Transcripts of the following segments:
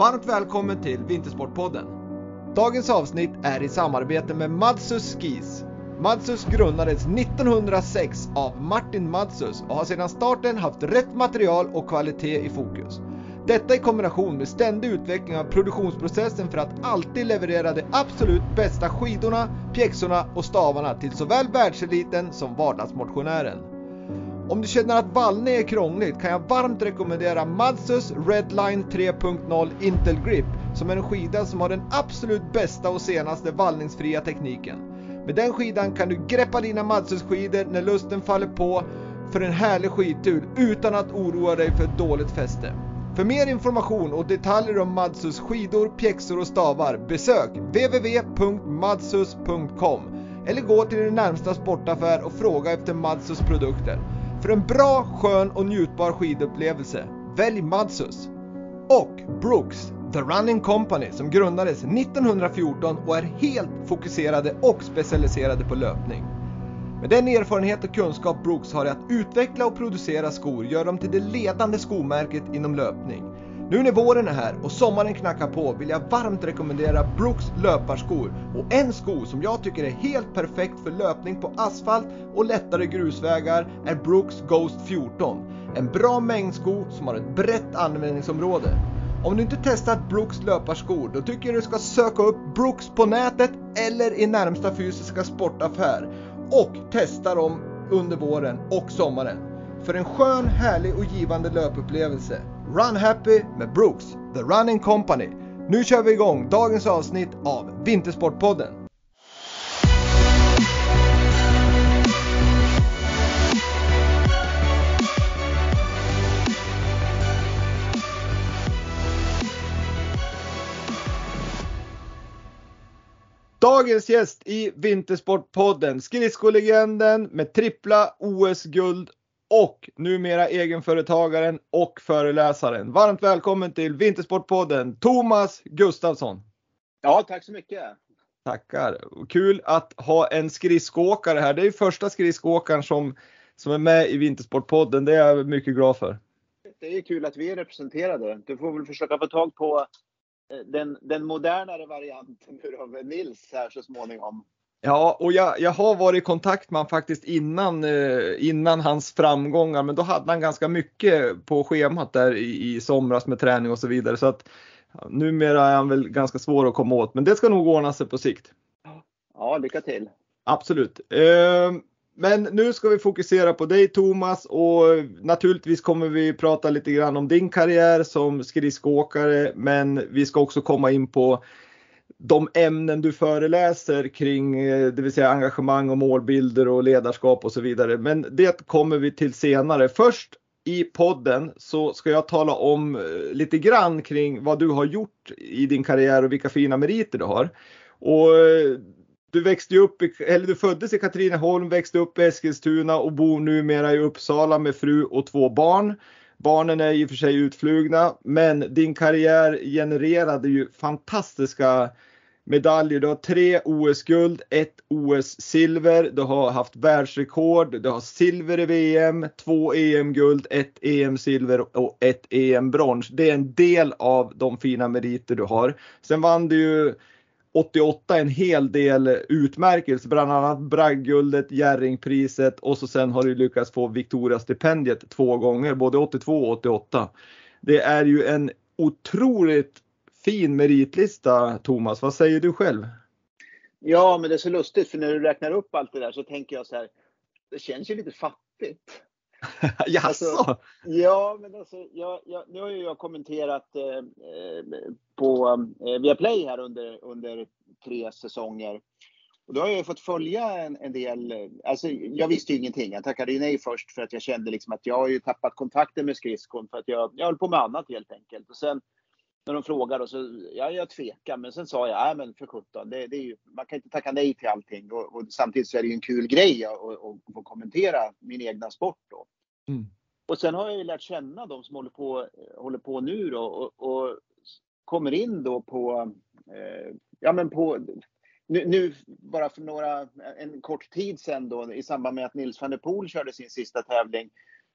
Varmt välkommen till Vintersportpodden. Dagens avsnitt är i samarbete med Madsus Skis. Madsus grundades 1906 av Martin Madsus och har sedan starten haft rätt material och kvalitet i fokus. Detta i kombination med ständig utveckling av produktionsprocessen för att alltid leverera de absolut bästa skidorna, pjäxorna och stavarna till såväl världseliten som vardagsmotionären. Om du känner att vallning är krångligt kan jag varmt rekommendera Madsus Redline 3.0 Intel Grip som är en skida som har den absolut bästa och senaste vallningsfria tekniken. Med den skidan kan du greppa dina Madsus skidor när lusten faller på för en härlig skidtur utan att oroa dig för ett dåligt fäste. För mer information och detaljer om Madsus skidor, pjäxor och stavar besök www.madsus.com eller gå till din närmsta sportaffär och fråga efter Madsus produkter. För en bra, skön och njutbar skidupplevelse, välj Madsus. Och Brooks, The Running Company som grundades 1914 och är helt fokuserade och specialiserade på löpning. Med den erfarenhet och kunskap Brooks har i att utveckla och producera skor gör dem till det ledande skomärket inom löpning. Nu när våren är här och sommaren knackar på vill jag varmt rekommendera Brooks löparskor och en sko som jag tycker är helt perfekt för löpning på asfalt och lättare grusvägar är Brooks Ghost 14. En bra mängdsko som har ett brett användningsområde. Om du inte testat Brooks löparskor då tycker jag du ska söka upp Brooks på nätet eller i närmsta fysiska sportaffär och testa dem under våren och sommaren. För en skön, härlig och givande löpupplevelse. Run Happy med Brooks, The Running Company. Nu kör vi igång dagens avsnitt av Vintersportpodden. Dagens gäst i Vintersportpodden, skridskolegenden med trippla OS-guld och numera egenföretagaren och föreläsaren. Varmt välkommen till Vintersportpodden, Thomas Gustafsson. Ja, tack så mycket. Tackar. Kul att ha en skridskoåkare här. Det är första skridskoåkaren som, som är med i Vintersportpodden. Det är jag mycket glad för. Det är kul att vi är representerade. Du får väl försöka få tag på den, den modernare varianten av Nils här så småningom. Ja, och jag, jag har varit i kontakt med honom faktiskt innan, eh, innan hans framgångar, men då hade han ganska mycket på schemat där i, i somras med träning och så vidare. Så att numera är han väl ganska svår att komma åt, men det ska nog ordna sig på sikt. Ja, lycka till. Absolut. Eh, men nu ska vi fokusera på dig Thomas och naturligtvis kommer vi prata lite grann om din karriär som skridskoåkare men vi ska också komma in på de ämnen du föreläser kring, eh, det vill säga engagemang och målbilder och ledarskap och så vidare. Men det kommer vi till senare. Först i podden så ska jag tala om eh, lite grann kring vad du har gjort i din karriär och vilka fina meriter du har. Och eh, du växte upp, i, eller du föddes i Katrineholm, växte upp i Eskilstuna och bor numera i Uppsala med fru och två barn. Barnen är i och för sig utflugna, men din karriär genererade ju fantastiska medaljer. Du har tre OS-guld, ett OS-silver, du har haft världsrekord, du har silver i VM, två EM-guld, ett EM-silver och ett EM-brons. Det är en del av de fina meriter du har. Sen vann du ju 88 en hel del utmärkelser, bland annat Bragdguldet, Jerringpriset och så sen har du lyckats få Victoria-stipendiet två gånger, både 82 och 88. Det är ju en otroligt fin meritlista Thomas, vad säger du själv? Ja, men det är så lustigt för när du räknar upp allt det där så tänker jag så här, det känns ju lite fattigt. Jaså? Alltså, ja, men alltså, jag, jag, nu har ju jag kommenterat eh, eh på eh, Viaplay här under, under tre säsonger. Och då har jag fått följa en, en, del, alltså jag visste ju ingenting. Jag tackade ju nej först för att jag kände liksom att jag har ju tappat kontakten med skridskon för att jag, jag höll på med annat helt enkelt. Och sen när de frågade och så, ja, jag tvekar, men sen sa jag, nej men för sjutton, det, det är ju, man kan inte tacka nej till allting och, och samtidigt så är det ju en kul grej att få kommentera min egna sport då. Mm. Och sen har jag ju lärt känna de som håller på, håller på nu då och, och kommer in då på, eh, ja men på, nu, nu, bara för några, en kort tid sedan då i samband med att Nils van der Poel körde sin sista tävling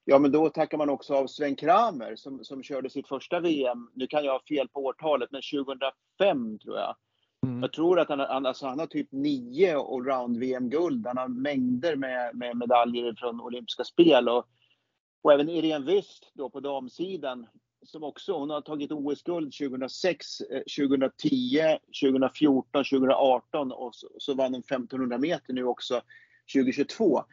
Ja, men då tackar man också av Sven Kramer som, som körde sitt första VM. Nu kan jag ha fel på årtalet, men 2005 tror jag. Mm. Jag tror att han, han, alltså han har typ nio allround-VM-guld. Han har mängder med, med medaljer från olympiska spel. Och, och även Irene Wyst då på damsidan som också, hon har tagit OS-guld 2006, 2010, 2014, 2018 och så, så vann hon 1500 meter nu också 2022.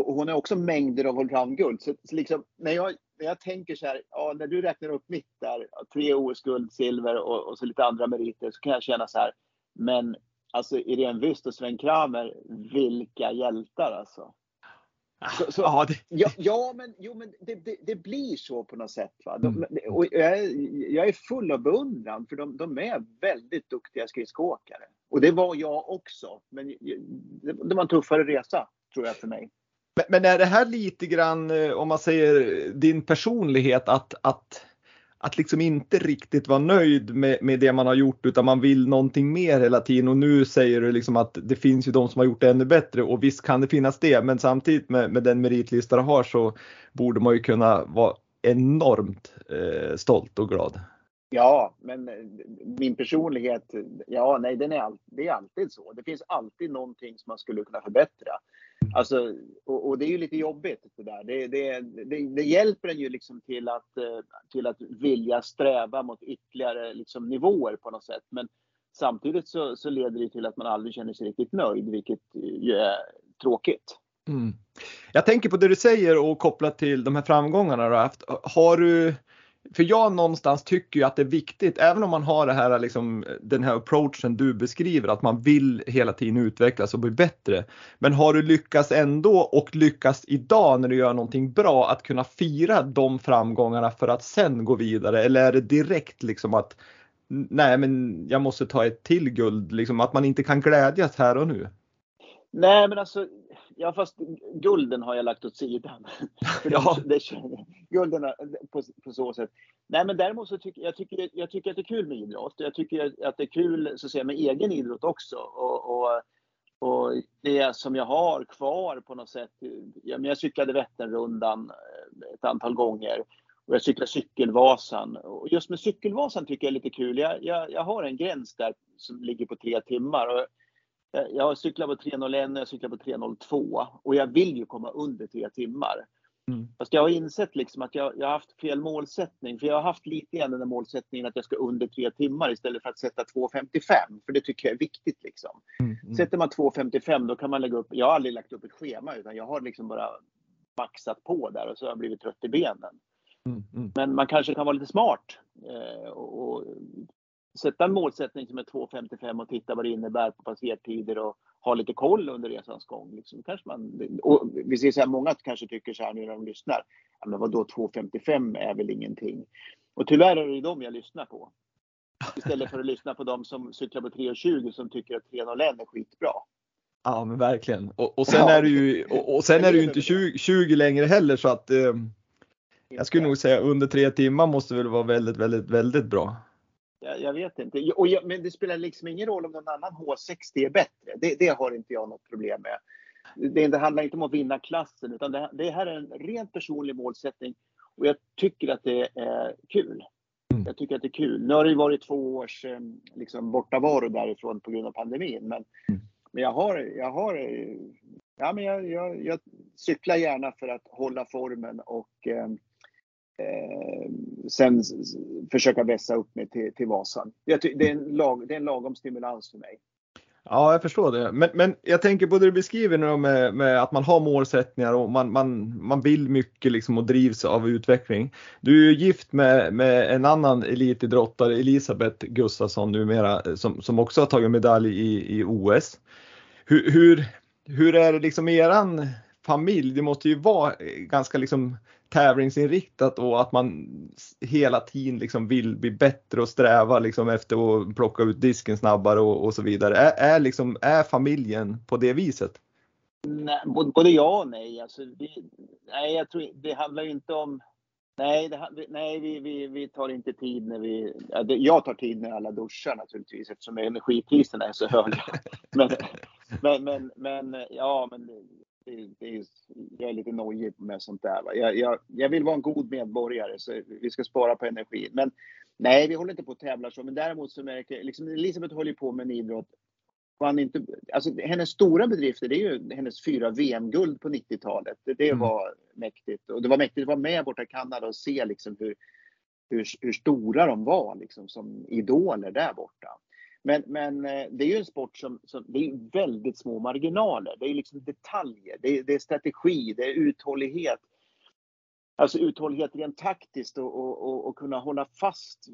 Och, hon har också mängder av allround-guld. Så, så liksom, när, jag, när jag tänker så här, ja, när du räknar upp mitt där, tre OS-guld, silver och, och, så lite andra meriter, så kan jag känna så här, men alltså Irene Wyst och Sven Kramer, vilka hjältar alltså. Så, så, ja, det... ja, ja, men, jo, men det, det, det, blir så på något sätt. Va? De, mm. och jag, är, jag är full av beundran för de, de är väldigt duktiga skridskoåkare. Och det var jag också. Men det, det var en tuffare resa tror jag för mig. Men, är det här lite grann, eh, om man säger din personlighet, att, att, att liksom inte riktigt vara nöjd med, med det man har gjort utan man vill någonting mer hela tiden och nu säger du liksom att det finns ju de som har gjort det ännu bättre och visst kan det finnas det men samtidigt med, med den meritlista du har så borde man ju kunna vara enormt eh, stolt och glad. Ja, men eh, min personlighet, ja nej den är, all, det är alltid så. Det finns alltid någonting som man skulle kunna förbättra. Alltså, och, och, det är ju lite jobbigt det där. Det, det, det, det, hjälper en ju liksom till att, eh, till att vilja sträva mot ytterligare liksom nivåer på något sätt. Men samtidigt så, så leder det till att man aldrig känner sig riktigt nöjd, vilket ju är tråkigt. Mm. Jag tänker på det du säger och kopplat till de här framgångarna du har haft. Har du för jag någonstans tycker ju att det är viktigt, även om man har det här, liksom, den här approachen du beskriver, att man vill hela tiden utvecklas och bli bättre. Men har du lyckats ändå och lyckats idag när du gör någonting bra att kunna fira de framgångarna för att sen gå vidare? Eller är det direkt liksom att nej men jag måste ta ett till guld, liksom att man inte kan glädjas här och nu? Nej men alltså Ja, fast gulden har jag lagt åt sidan. ja. det, gulden på, på så sätt. Nej, men däremot så tycker jag, tycker, jag tycker att det är kul med idrott. Jag tycker att det är kul så att säga, med egen idrott också. Och, och, och det som jag har kvar på något sätt. Jag, jag cyklade Vätternrundan eh, ett antal gånger. Och jag cyklar Cykelvasan. Och just med Cykelvasan tycker jag är lite kul. Jag, jag, jag har en gräns där som ligger på tre timmar. Och jag cyklar på 3.01 och jag cyklar på 3.02 och jag vill ju komma under tre timmar. Mm. Fast jag har insett liksom att jag, jag har haft fel målsättning. För jag har haft lite grann den där målsättningen att jag ska under tre timmar istället för att sätta 2.55. För det tycker jag är viktigt liksom. Mm. Mm. Sätter man 2.55 då kan man lägga upp, jag har aldrig lagt upp ett schema utan jag har liksom bara maxat på där och så har jag blivit trött i benen. Mm. mm. Men man kanske kan vara lite smart eh, sätta en målsättning som är 2.55 och titta vad det innebär på passertider och ha lite koll under resans gång. Liksom. Kanske man, och vi ser så här, många kanske tycker så här nu när de lyssnar, ja, men vadå 2.55 är väl ingenting. Och tyvärr är det de jag lyssnar på. Istället för att lyssna på de som cyklar på 3.20 som tycker att 3.01 är skitbra. Ja men verkligen. Och, och sen ja. är det ju, och, och sen är det ju inte 20, 20 längre heller så att eh, jag skulle nog säga under tre timmar måste väl vara väldigt, väldigt, väldigt bra. Jag, jag vet inte. Och jag, men det spelar liksom ingen roll om någon annan H60 är bättre. Det, det har inte jag något problem med. Det, det handlar inte om att vinna klassen utan det, det här är en rent personlig målsättning och jag tycker att det är kul. Mm. Jag tycker att det är kul. Nu har det ju varit två års eh, liksom, bortavaro därifrån på grund av pandemin. Men, mm. men jag har, jag har ja, men jag, jag, jag, cyklar gärna för att hålla formen och eh, Eh, sen försöka vässa upp mig till, till Vasan. det, är en lag, det är en lagom stimulans för mig. Ja, jag förstår det. Men, men jag tänker på det du beskriver nu med, med att man har målsättningar och man, man, man vill mycket liksom och drivs av utveckling. Du är ju gift med, med en annan elitidrottare, Elisabeth Gustafsson numera, som, som också har tagit medalj i, i OS. Hur, hur, hur är det liksom eran familj, det måste ju vara eh, ganska liksom tävlingsinriktat och att man hela tiden liksom vill bli bättre och sträva liksom efter att plocka ut disken snabbare och, och så vidare. Är, är, liksom, är familjen på det viset? Nej, både ja och nej. Alltså, vi, nej jag tror, det handlar inte om Nej, det, nej vi, vi, vi tar inte tid när vi... Jag tar tid när alla duschar naturligtvis eftersom energipriserna är så höga. Men, men, men, men ja, men det, det är, jag är lite nojig med sånt där. Jag, jag, jag, vill vara en god medborgare så vi ska spara på energi. Men nej, vi håller inte på att tävla så. Men däremot så märker jag, liksom Elisabeth håller på med en idrott vann inte, alltså hennes stora bedrifter det är ju hennes fyra VM-guld på 90-talet. Det, mm. var mäktigt. Och det var mäktigt att vara med borta i Kanada och se liksom hur, hur, hur stora de var liksom som idoler där borta. Men, men eh, det är ju en sport som, som det är väldigt små marginaler. Det är liksom detaljer, det är, det är strategi, det är uthållighet. Alltså uthållighet rent taktiskt och, och, och, och kunna hålla fast.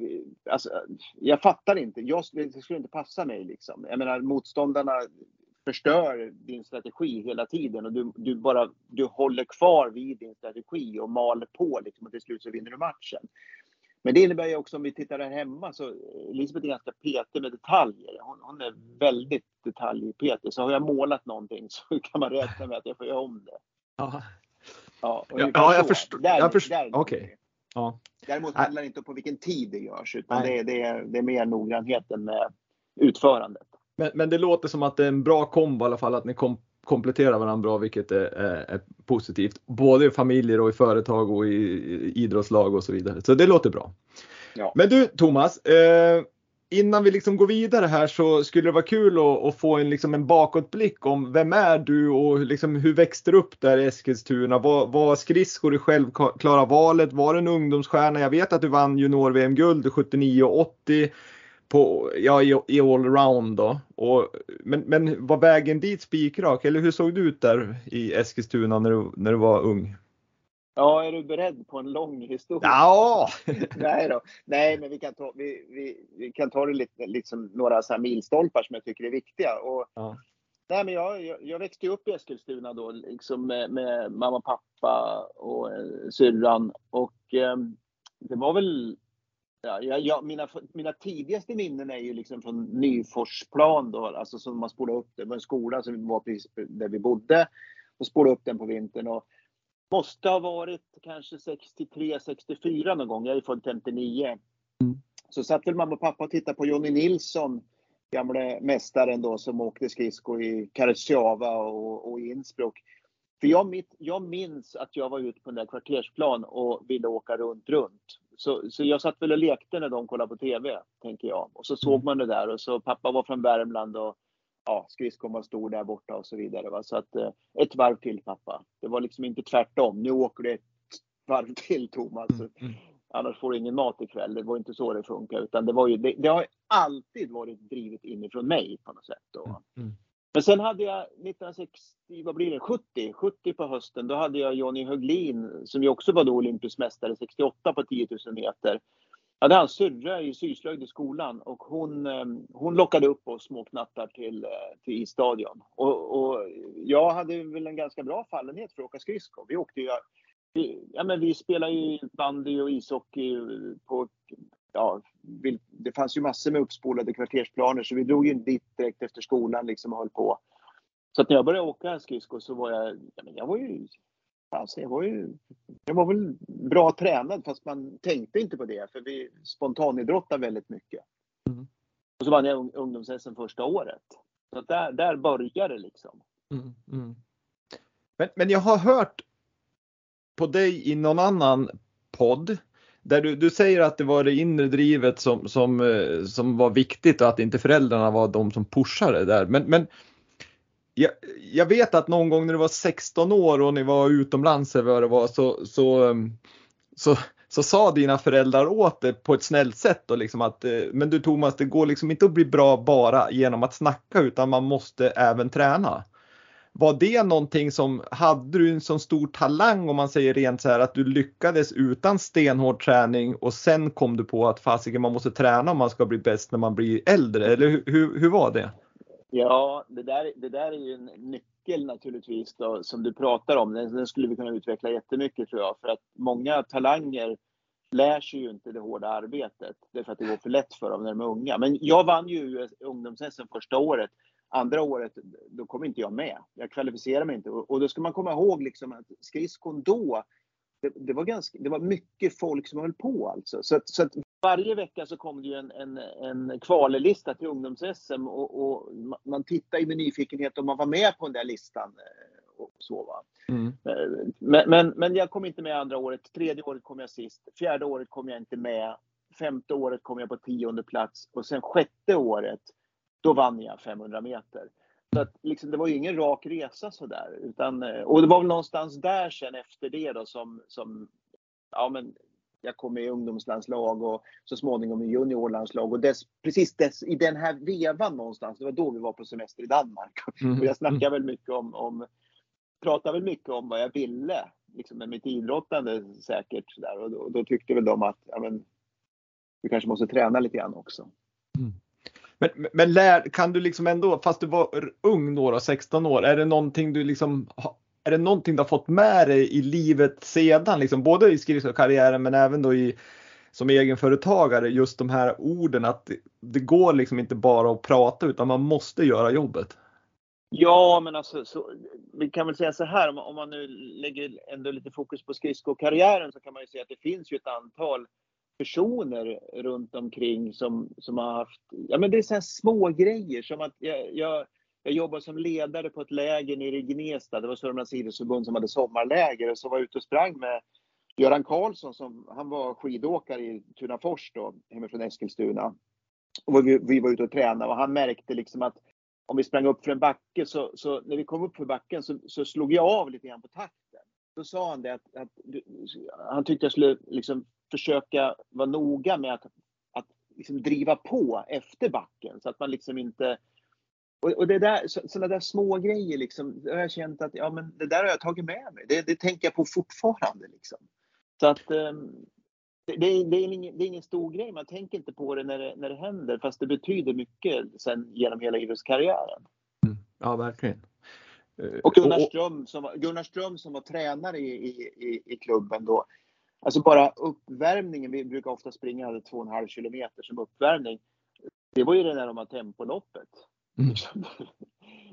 Alltså, jag fattar inte. Jag, det skulle inte passa mig. Liksom. Jag menar motståndarna förstör din strategi hela tiden och du, du bara du håller kvar vid din strategi och maler på liksom, och till slut så vinner du matchen. Men det innebär ju också om vi tittar här hemma så Elisabeth är ganska petig med detaljer. Hon, hon är väldigt detaljpetig. Så har jag målat någonting så kan man räkna med att jag får göra om det. Ja, ja, ja jag förstår. Jag förstår. Okej. Okay. Ja. Däremot handlar det inte om på vilken tid det görs utan det, det, är, det är mer noggrannheten med utförandet. Men, men det låter som att det är en bra kombo i alla fall, att ni kom, kompletterar varandra bra, vilket är, är, är, positivt. Både i familjer och i företag och i, i idrottslag och så vidare. Så det låter bra. Ja. Men du Thomas, eh, innan vi liksom går vidare här så skulle det vara kul att, att få en, liksom en bakåtblick om vem är du och liksom hur växte du upp där i Eskilstuna? Var, var skridskor det självklara valet? Var du en ungdomsstjärna? Jag vet att du vann junior-VM-guld 79 och 80 på, ja, i, i allround då. Och, men, men var vägen dit spikrak eller hur såg det ut där i Eskilstuna när du, när du var ung? Ja, är du beredd på en lång historia? Ja! Nej då. Nej, men vi kan ta, vi, vi, vi kan ta det lite, liksom några så här milstolpar som jag tycker är viktiga. Och, ja. Nej, men jag, jag, jag, växte upp i Eskilstuna då, liksom med, med mamma, pappa och eh, syrran. Och eh, det var väl Ja, ja, mina, mina tidigaste minnen är ju liksom från Nyforsplan då, alltså som man spolade upp det. Var en skola som var precis där vi bodde. Och spolade upp den på vintern. Och Måste ha varit kanske 63, 64 någon gång. Jag är född 59. Mm. Så satt väl mamma och pappa och tittade på Jonny Nilsson, gamle mästaren då som åkte skridskor i Karatjava och, och Innsbruck. För jag, jag minns att jag var ute på den där kvartersplan och ville åka runt, runt. Så, så jag satt väl och lekte när de kollade på TV, tänker jag. Och så såg mm. man det där och så pappa var från Värmland och ja, skridskon var stor där borta och så vidare. Va? Så att eh, ett varv till pappa. Det var liksom inte tvärtom. Nu åker du ett varv till Thomas. Mm. mm. Annars får du ingen mat ikväll. Det var inte så det funkar. Utan det, var ju, det, det har alltid varit drivet inifrån mig på något sätt. Då. Mm. Men sen hade jag 1960, vad blir det, 70, 70 på hösten, då hade jag Johnny Höglin som ju också var då olympisk mästare 68 på 10 000 meter Jag hade hans syrra i syslöjd i skolan och hon, eh, hon lockade upp oss småknattar till, eh, till isstadion. Och, och jag hade väl en ganska bra fallenhet för att åka skridskor. Vi åkte ju, vi, ja men vi spelade ju bandy och ishockey på, ja, det fanns ju massor med uppspolade kvartersplaner så vi drog ju dit direkt efter skolan liksom och höll på. Så att när jag började åka skridskor så var jag, ja, men jag var ju Alltså jag, var ju, jag var väl bra tränad fast man tänkte inte på det för vi spontanidrottar väldigt mycket. Mm. Och så vann jag ungdoms första året. Så där, där började det liksom. Mm, mm. Men, men jag har hört på dig i någon annan podd där du, du säger att det var det inre drivet som, som, eh, som var viktigt och att inte föräldrarna var de som pushade där. Men, men jag, jag, vet att någon gång när du var 16 år och ni var utomlands eller vad det var så, så, eh, så, så sa dina föräldrar åt dig på ett snällt sätt och liksom att eh, men du Thomas det går liksom inte att bli bra bara genom att snacka utan man måste även träna. Var det någonting som, hade du en sån stor talang om man säger rent så här att du lyckades utan stenhård träning och sen kom du på att fasiken man måste träna om man ska bli bäst när man blir äldre eller hur, hur, hur var det? Ja, det där, det där är ju en nyckel naturligtvis då, som du pratar om, den, den skulle vi kunna utveckla jättemycket tror jag. För att många talanger lär sig ju inte det hårda arbetet. Det är för att det går för lätt för dem när de är unga. Men jag vann ju ungdoms första året. Andra året, då kom inte jag med. Jag kvalificerade mig inte. Och då ska man komma ihåg liksom att skridskon då, det, det, var ganska, det var mycket folk som höll på alltså. Så, att, så att varje vecka så kom det ju en, en, en kvallista till ungdoms-SM och, och, man tittade med nyfikenhet om man var med på den där listan. Eh, och så? Mm. Eh, men, men, men, jag kom inte med andra året. Tredje året kom jag sist. Fjärde året kom jag inte med. Femte året kom jag på tionde plats och sen sjätte året, då vann jag 500 meter. Så att, liksom, det var ju ingen rak resa sådär. Utan, eh, och det var väl någonstans där sen efter det då som, som ja, men jag kom med i ungdomslandslag och så småningom i juniorlandslag. Och dess, precis dess, i den här vevan någonstans, det var då vi var på semester i Danmark. Mm. Och jag snackade väl mycket om, om pratade väl mycket om vad jag ville liksom med mitt idrottande säkert. Där. Och då, då tyckte väl de att ja, men, vi kanske måste träna lite grann också. Mm. Men, men lär, kan du liksom ändå, fast du var ung då, då 16 år, är det någonting du liksom är det någonting du har fått med dig i livet sedan, liksom, både i skridskokarriären men även då i, som egenföretagare, just de här orden att det, det går liksom inte bara att prata utan man måste göra jobbet? Ja, men alltså, så, vi kan väl säga så här, om, om man nu lägger ändå lite fokus på skridskokarriären så kan man ju säga att det finns ju ett antal personer runt omkring som, som har haft, ja men det är så här små grejer som att jag, jag, jag jobbade som ledare på ett läger nere i Gnesta, det var Sörmlands idrottsförbund som hade sommarläger och så var jag ute och sprang med Göran Karlsson som, han var skidåkare i Tunafors då, hemifrån Eskilstuna. Och vi, vi var ute och tränade och han märkte liksom att om vi sprang upp för en backe så, så när vi kom upp för backen så, så, slog jag av lite grann på takten. Då sa han det att, att han tyckte jag skulle liksom försöka vara noga med att, att liksom driva på efter backen så att man liksom inte och, och det där, sådana där små grejer liksom, har jag känt att ja, men det där har jag tagit med mig. Det, det tänker jag på fortfarande. Liksom. Så att um, det, det, är, det, är ingen, det är ingen stor grej, man tänker inte på det när det, när det händer, fast det betyder mycket sen genom hela idrottskarriären. Mm. Ja, verkligen. Eh, och Gunnar Ström som, Gunnar Ström som var tränare i, i, i klubben då, alltså bara uppvärmningen, vi brukar ofta springa 2,5 kilometer som uppvärmning. Det var ju det där de har tempoloppet. Mm.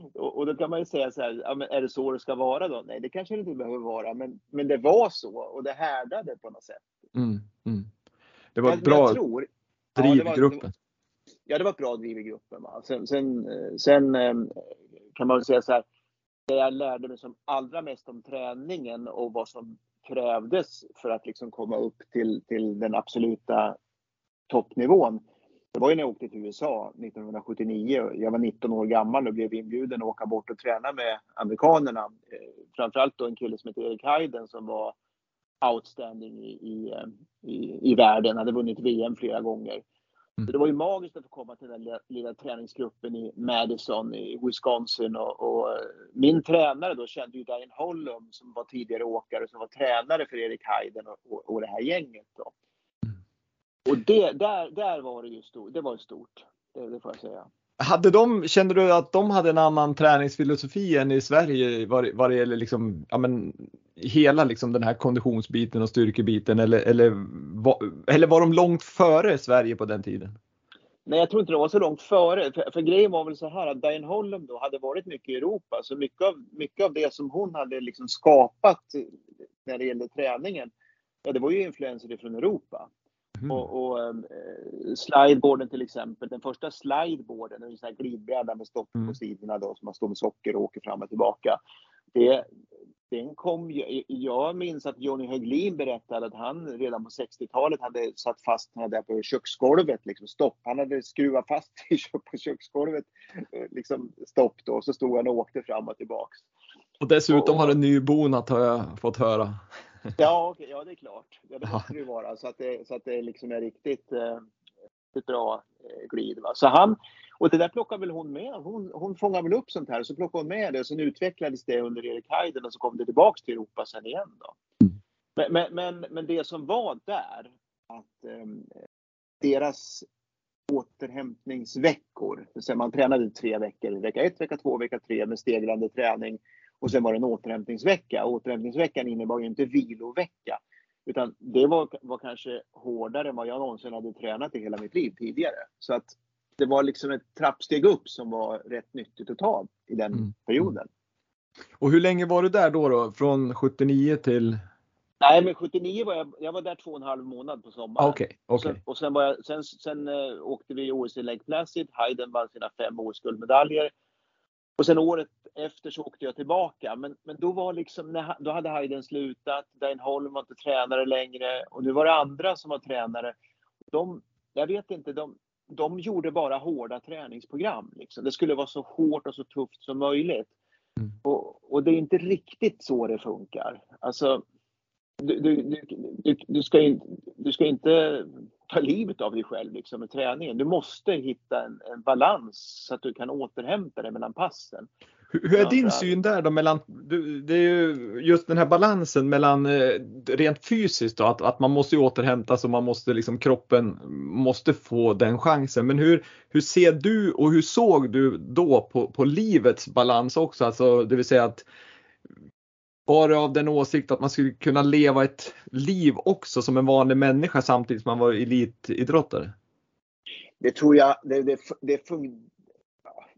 och, och då kan man ju säga så här, ja, men är det så det ska vara då? Nej, det kanske det inte behöver vara, men, men det var så och det härdade på något sätt. Mm, mm. Det var ett bra tror, driv i gruppen. Ja, det var ett bra driv i gruppen. Va? Sen, sen, sen eh, kan man väl säga så här, det jag lärde mig som allra mest om träningen och vad som krävdes för att liksom komma upp till, till den absoluta toppnivån. Det var ju när jag åkte till USA 1979. Jag var 19 år gammal och blev inbjuden att åka bort och träna med amerikanerna. Eh, framförallt då en kille som heter Erik Hayden som var outstanding i, i, eh, i, i världen, hade vunnit VM flera gånger. Mm. Det var ju magiskt att få komma till den lilla, lilla träningsgruppen i Madison i Wisconsin och, och, min tränare då kände ju Diane Hollum som var tidigare åkare som var tränare för Erik Hayden och, och, och det här gänget. Då. Mm. Och det, där, där var det ju stort, det var stort, det, det får jag säga. Hade de, kände du att de hade en annan träningsfilosofi än i Sverige vad, vad det gäller liksom, ja men, hela liksom den här konditionsbiten och styrkebiten eller, eller, eller var de långt före Sverige på den tiden? Nej, jag tror inte de var så långt före. För, för grejen var väl så här att Diane Holm då hade varit mycket i Europa, så mycket av, mycket av det som hon hade liksom skapat när det gällde träningen, ja, det var ju influenser från Europa. Mm. Och, och um, slideboarden till exempel, den första slideboarden, en sån här glidbräda med stopp mm. på sidorna då, som man står med socker och åker fram och tillbaka. Det, den kom ju, jag minns att Johnny Höglin berättade att han redan på 60-talet hade satt fast den där på köksgolvet, liksom stopp. Han hade skruvat fast på köksgolvet, eh, liksom stopp då, så stod han och åkte fram och tillbaks. Och dessutom och, har den nybonat har jag fått höra. Ja, okay, ja det är klart. Ja, det måste det ju vara så att det, så att det liksom är riktigt eh, ett bra eh, glid. Va? Så han, och det där plockar väl hon med. Hon, hon fångar väl upp sånt här så plockade hon med det och sen utvecklades det under Erik Heiden och så kom det tillbaks till Europa sen igen. Då. Mm. Men, men, men, men det som var där, att eh, deras återhämtningsveckor, sen man tränade tre veckor, vecka ett, vecka två, vecka tre med stegrande träning. Och sen var det en återhämtningsvecka. Återhämtningsveckan innebar ju inte vilovecka. Utan det var, var kanske hårdare än vad jag någonsin hade tränat i hela mitt liv tidigare. Så att det var liksom ett trappsteg upp som var rätt nyttigt att ta i den mm. perioden. Och hur länge var du där då? då? Från 79 till? Nej, men 79 var jag, jag var där två och en halv månad på sommaren. Okay, okay. Och sen, och sen, var jag, sen, sen uh, åkte vi OS i Lake Placid. Hayden vann sina fem OS-guldmedaljer. Och sen året efter så åkte jag tillbaka. Men, men då var liksom, när, då hade Hayden slutat. Dane Holm var inte tränare längre. Och nu var det andra som var tränare. De, jag vet inte, de, de gjorde bara hårda träningsprogram. Liksom. Det skulle vara så hårt och så tufft som möjligt. Mm. Och, och, det är inte riktigt så det funkar. Alltså, du, du, du, du, ska, in, du ska inte ta livet av dig själv liksom, med träningen. Du måste hitta en, en balans så att du kan återhämta dig mellan passen. Hur är din syn där då mellan, det är ju just den här balansen mellan eh, rent fysiskt då, att, att man måste återhämta sig och man måste liksom kroppen måste få den chansen. Men hur, hur ser du och hur såg du då på, på livets balans också? Alltså det vill säga att var det av den åsikt att man skulle kunna leva ett liv också som en vanlig människa samtidigt som man var elitidrottare? Det tror jag, det, det, det,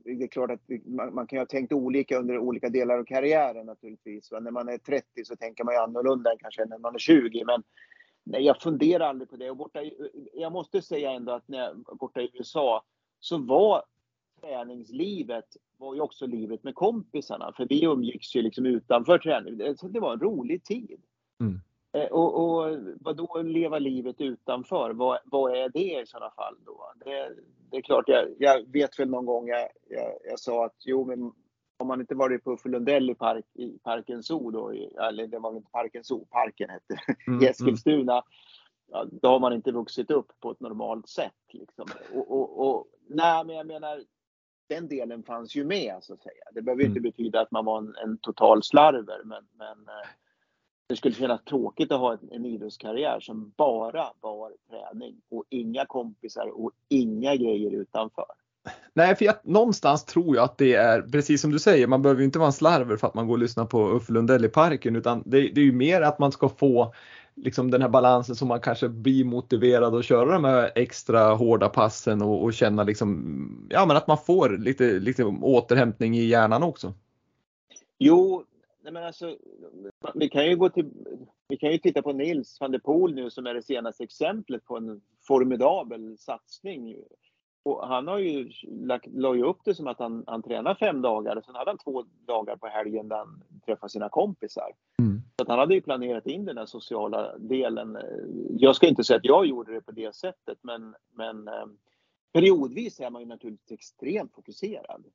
det är klart att man, man, kan ju ha tänkt olika under olika delar av karriären naturligtvis. När man är 30 så tänker man ju annorlunda än kanske när man är 20. Men nej, jag funderar aldrig på det. Och borta, jag måste säga ändå att när jag borta i USA så var träningslivet var ju också livet med kompisarna. För vi umgicks ju liksom utanför träning. Så det var en rolig tid. Mm. Eh, och, och vad då leva livet utanför? Vad, vad är det i sådana fall då? Det, det är klart, jag, jag, vet väl någon gång jag, jag, jag, sa att jo, men om man inte varit på Uffe Lundell i, park, i Parken Zoo då, eller det var väl inte Parken Zoo, parken hette mm, i Eskilstuna. Mm. Ja, då har man inte vuxit upp på ett normalt sätt. Liksom. Och, och, och, nej, men jag menar, den delen fanns ju med så att säga. Det behöver mm. inte betyda att man var en, en total slarver, men, men eh, det skulle kännas tråkigt att ha en, en idrottskarriär som bara var träning och inga kompisar och inga grejer utanför. Nej, för jag, någonstans tror jag att det är precis som du säger, man behöver inte vara en slarver för att man går och lyssnar på Uffe Lundell i parken utan det, det är ju mer att man ska få liksom den här balansen som man kanske blir motiverad att köra de här extra hårda passen och, och känna liksom, ja men att man får lite, lite återhämtning i hjärnan också. Jo, nej men alltså, vi kan ju gå till, vi kan ju titta på Nils van der Poel nu som är det senaste exemplet på en formidabel satsning. Och han har ju lagt, la ju upp det som att han, han tränar fem dagar och sen hade han två dagar på helgen där han träffar sina kompisar. Mm. Så att han hade ju planerat in den här sociala delen. Jag ska inte säga att jag gjorde det på det sättet men, men eh, periodvis är man ju naturligtvis extremt fokuserad.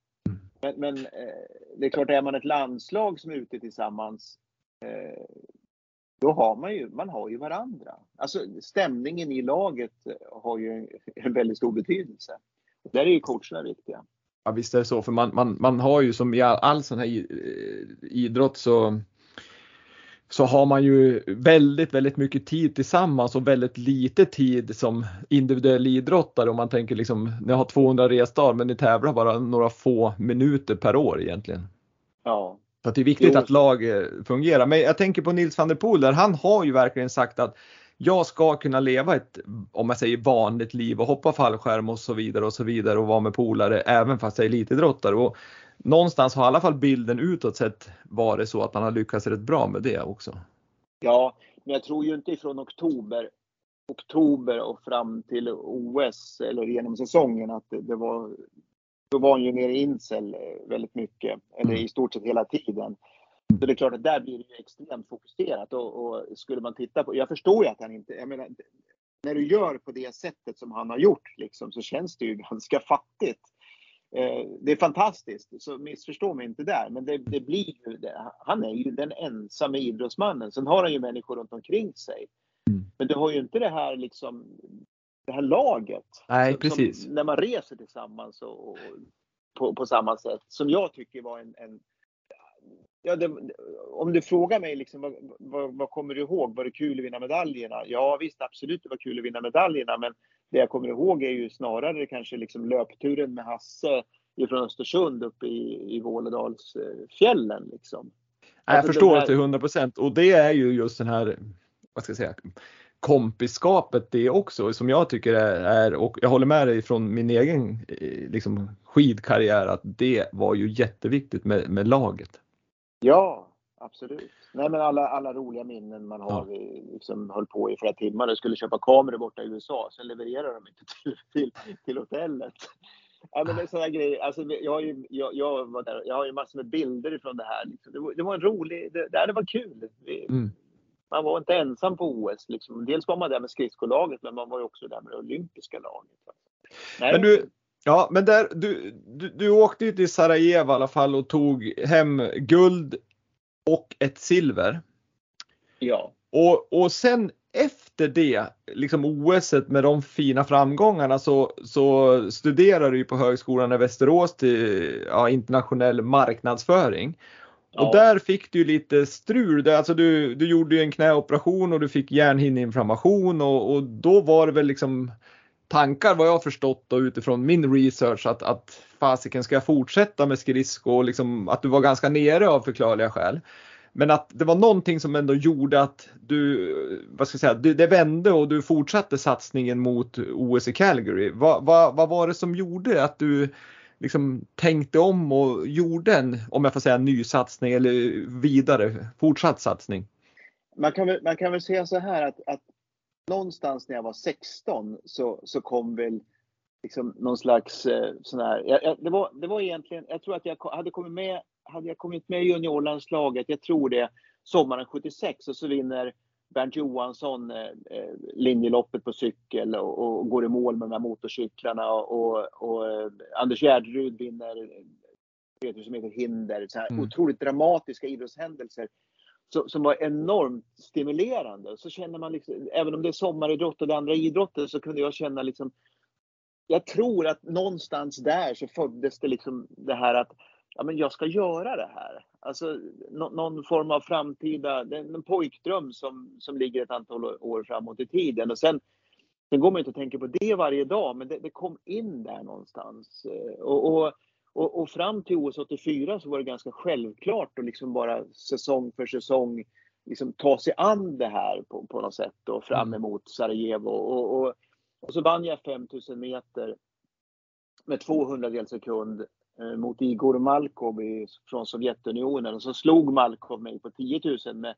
Men, men eh, det är klart, är man ett landslag som är ute tillsammans eh, då har man ju, man har ju varandra. Alltså stämningen i laget har ju en väldigt stor betydelse. Där är ju coacherna viktiga. Ja visst är det så, för man, man, man har ju som i all, all sån här idrott så så har man ju väldigt, väldigt mycket tid tillsammans och väldigt lite tid som individuell idrottare om man tänker liksom, ni har 200 resdagar men ni tävlar bara några få minuter per år egentligen. Ja. Så det är viktigt jo. att lag eh, fungerar. Men jag tänker på Nils van der Poel där, han har ju verkligen sagt att jag ska kunna leva ett, om jag säger vanligt liv och hoppa fallskärm och så vidare och så vidare och vara med polare även fast jag är elitidrottare. Och någonstans har i alla fall bilden utåt sett varit så att han har lyckats rätt bra med det också. Ja, men jag tror ju inte ifrån oktober, oktober och fram till OS eller genom säsongen att det, det var då var han ju nere i incel väldigt mycket, eller mm. i stort sett hela tiden. Så det är klart att där blir det ju extremt fokuserat och, och, skulle man titta på, jag förstår ju att han inte, jag menar, när du gör på det sättet som han har gjort liksom, så känns det ju ganska fattigt. Eh, det är fantastiskt, så missförstå mig inte där. Men det, det blir ju, det. han är ju den ensamma idrottsmannen. Sen har han ju människor runt omkring sig. Mm. Men du har ju inte det här liksom, det här laget. Nej, som, precis. Som, när man reser tillsammans och, och på, på, samma sätt. Som jag tycker var en, en Ja, det, om du frågar mig liksom, vad, vad, vad, kommer du ihåg? Var det kul att vinna medaljerna? Ja visst, absolut det var kul att vinna medaljerna. Men det jag kommer ihåg är ju snarare kanske liksom löpturen med Hasse ifrån Östersund upp i, i Vålådalsfjällen. Liksom. Jag alltså förstår här... till 100 procent och det är ju just den här, vad ska jag säga, kompiskapet det också som jag tycker är, är, och jag håller med dig från min egen liksom, skidkarriär att det var ju jätteviktigt med, med laget. Ja, absolut. Nej men alla, alla roliga minnen man har. Ja. Vi liksom höll på i flera timmar och skulle köpa kameror borta i USA. Sen levererar de inte till, till, till hotellet. Ja, men det är sådana grejer. Alltså, jag, har ju, jag, jag, var där, jag har ju massor med bilder ifrån det här. Liksom. Det, var, det var en rolig, det, det var kul. Vi, mm. Man var inte ensam på OS. Liksom. Dels var man där med skridskolaget, men man var också där med det olympiska laget. Nej, men du, ja, men där, du, du, du åkte ju till Sarajevo i alla fall och tog hem guld och ett silver. Ja. Och, och sen efter det, liksom OS med de fina framgångarna så, så studerade du på Högskolan i Västerås till ja, internationell marknadsföring. Och där fick du lite strul. Alltså du, du gjorde ju en knäoperation och du fick hjärnhinneinflammation och, och då var det väl liksom tankar vad jag förstått då utifrån min research att, att fasiken ska jag fortsätta med skridsko och liksom att du var ganska nere av förklarliga skäl. Men att det var någonting som ändå gjorde att du, vad ska jag säga, det, det vände och du fortsatte satsningen mot OS i Calgary. Vad, vad, vad var det som gjorde att du liksom tänkte om och gjorde en, om jag får säga ny satsning eller vidare fortsatt satsning? Man kan väl, man kan väl säga så här att, att någonstans när jag var 16 så, så kom väl liksom någon slags eh, sån här, jag, jag, det, var, det var egentligen, jag tror att jag hade kommit med, hade jag kommit med i juniorlandslaget, jag tror det, sommaren 76 och så vinner Bernt Johansson eh, eh, linjeloppet på cykel och, och, går i mål med de här motorcyklarna och, och, och eh, Anders Gärderud vinner 3000 meter hinder. Så här mm. Otroligt dramatiska idrottshändelser så, som var enormt stimulerande. Så känner man liksom, även om det är sommaridrott och det andra idrotter så kunde jag känna liksom jag tror att någonstans där så föddes det liksom det här att ja, men jag ska göra det här. Alltså no, någon form av framtida, en pojkdröm som, som ligger ett antal år framåt i tiden. Och sen, sen går man inte att tänka på det varje dag, men det, det kom in där någonstans. Och, och, och, och, fram till OS 84 så var det ganska självklart att liksom bara säsong för säsong liksom ta sig an det här på, på något sätt och fram mm. emot Sarajevo. Och, och, och så vann jag 5000 meter med 200 del sekund Eh, mot Igor Malkov från Sovjetunionen och så slog Malkov mig på 10 000 med,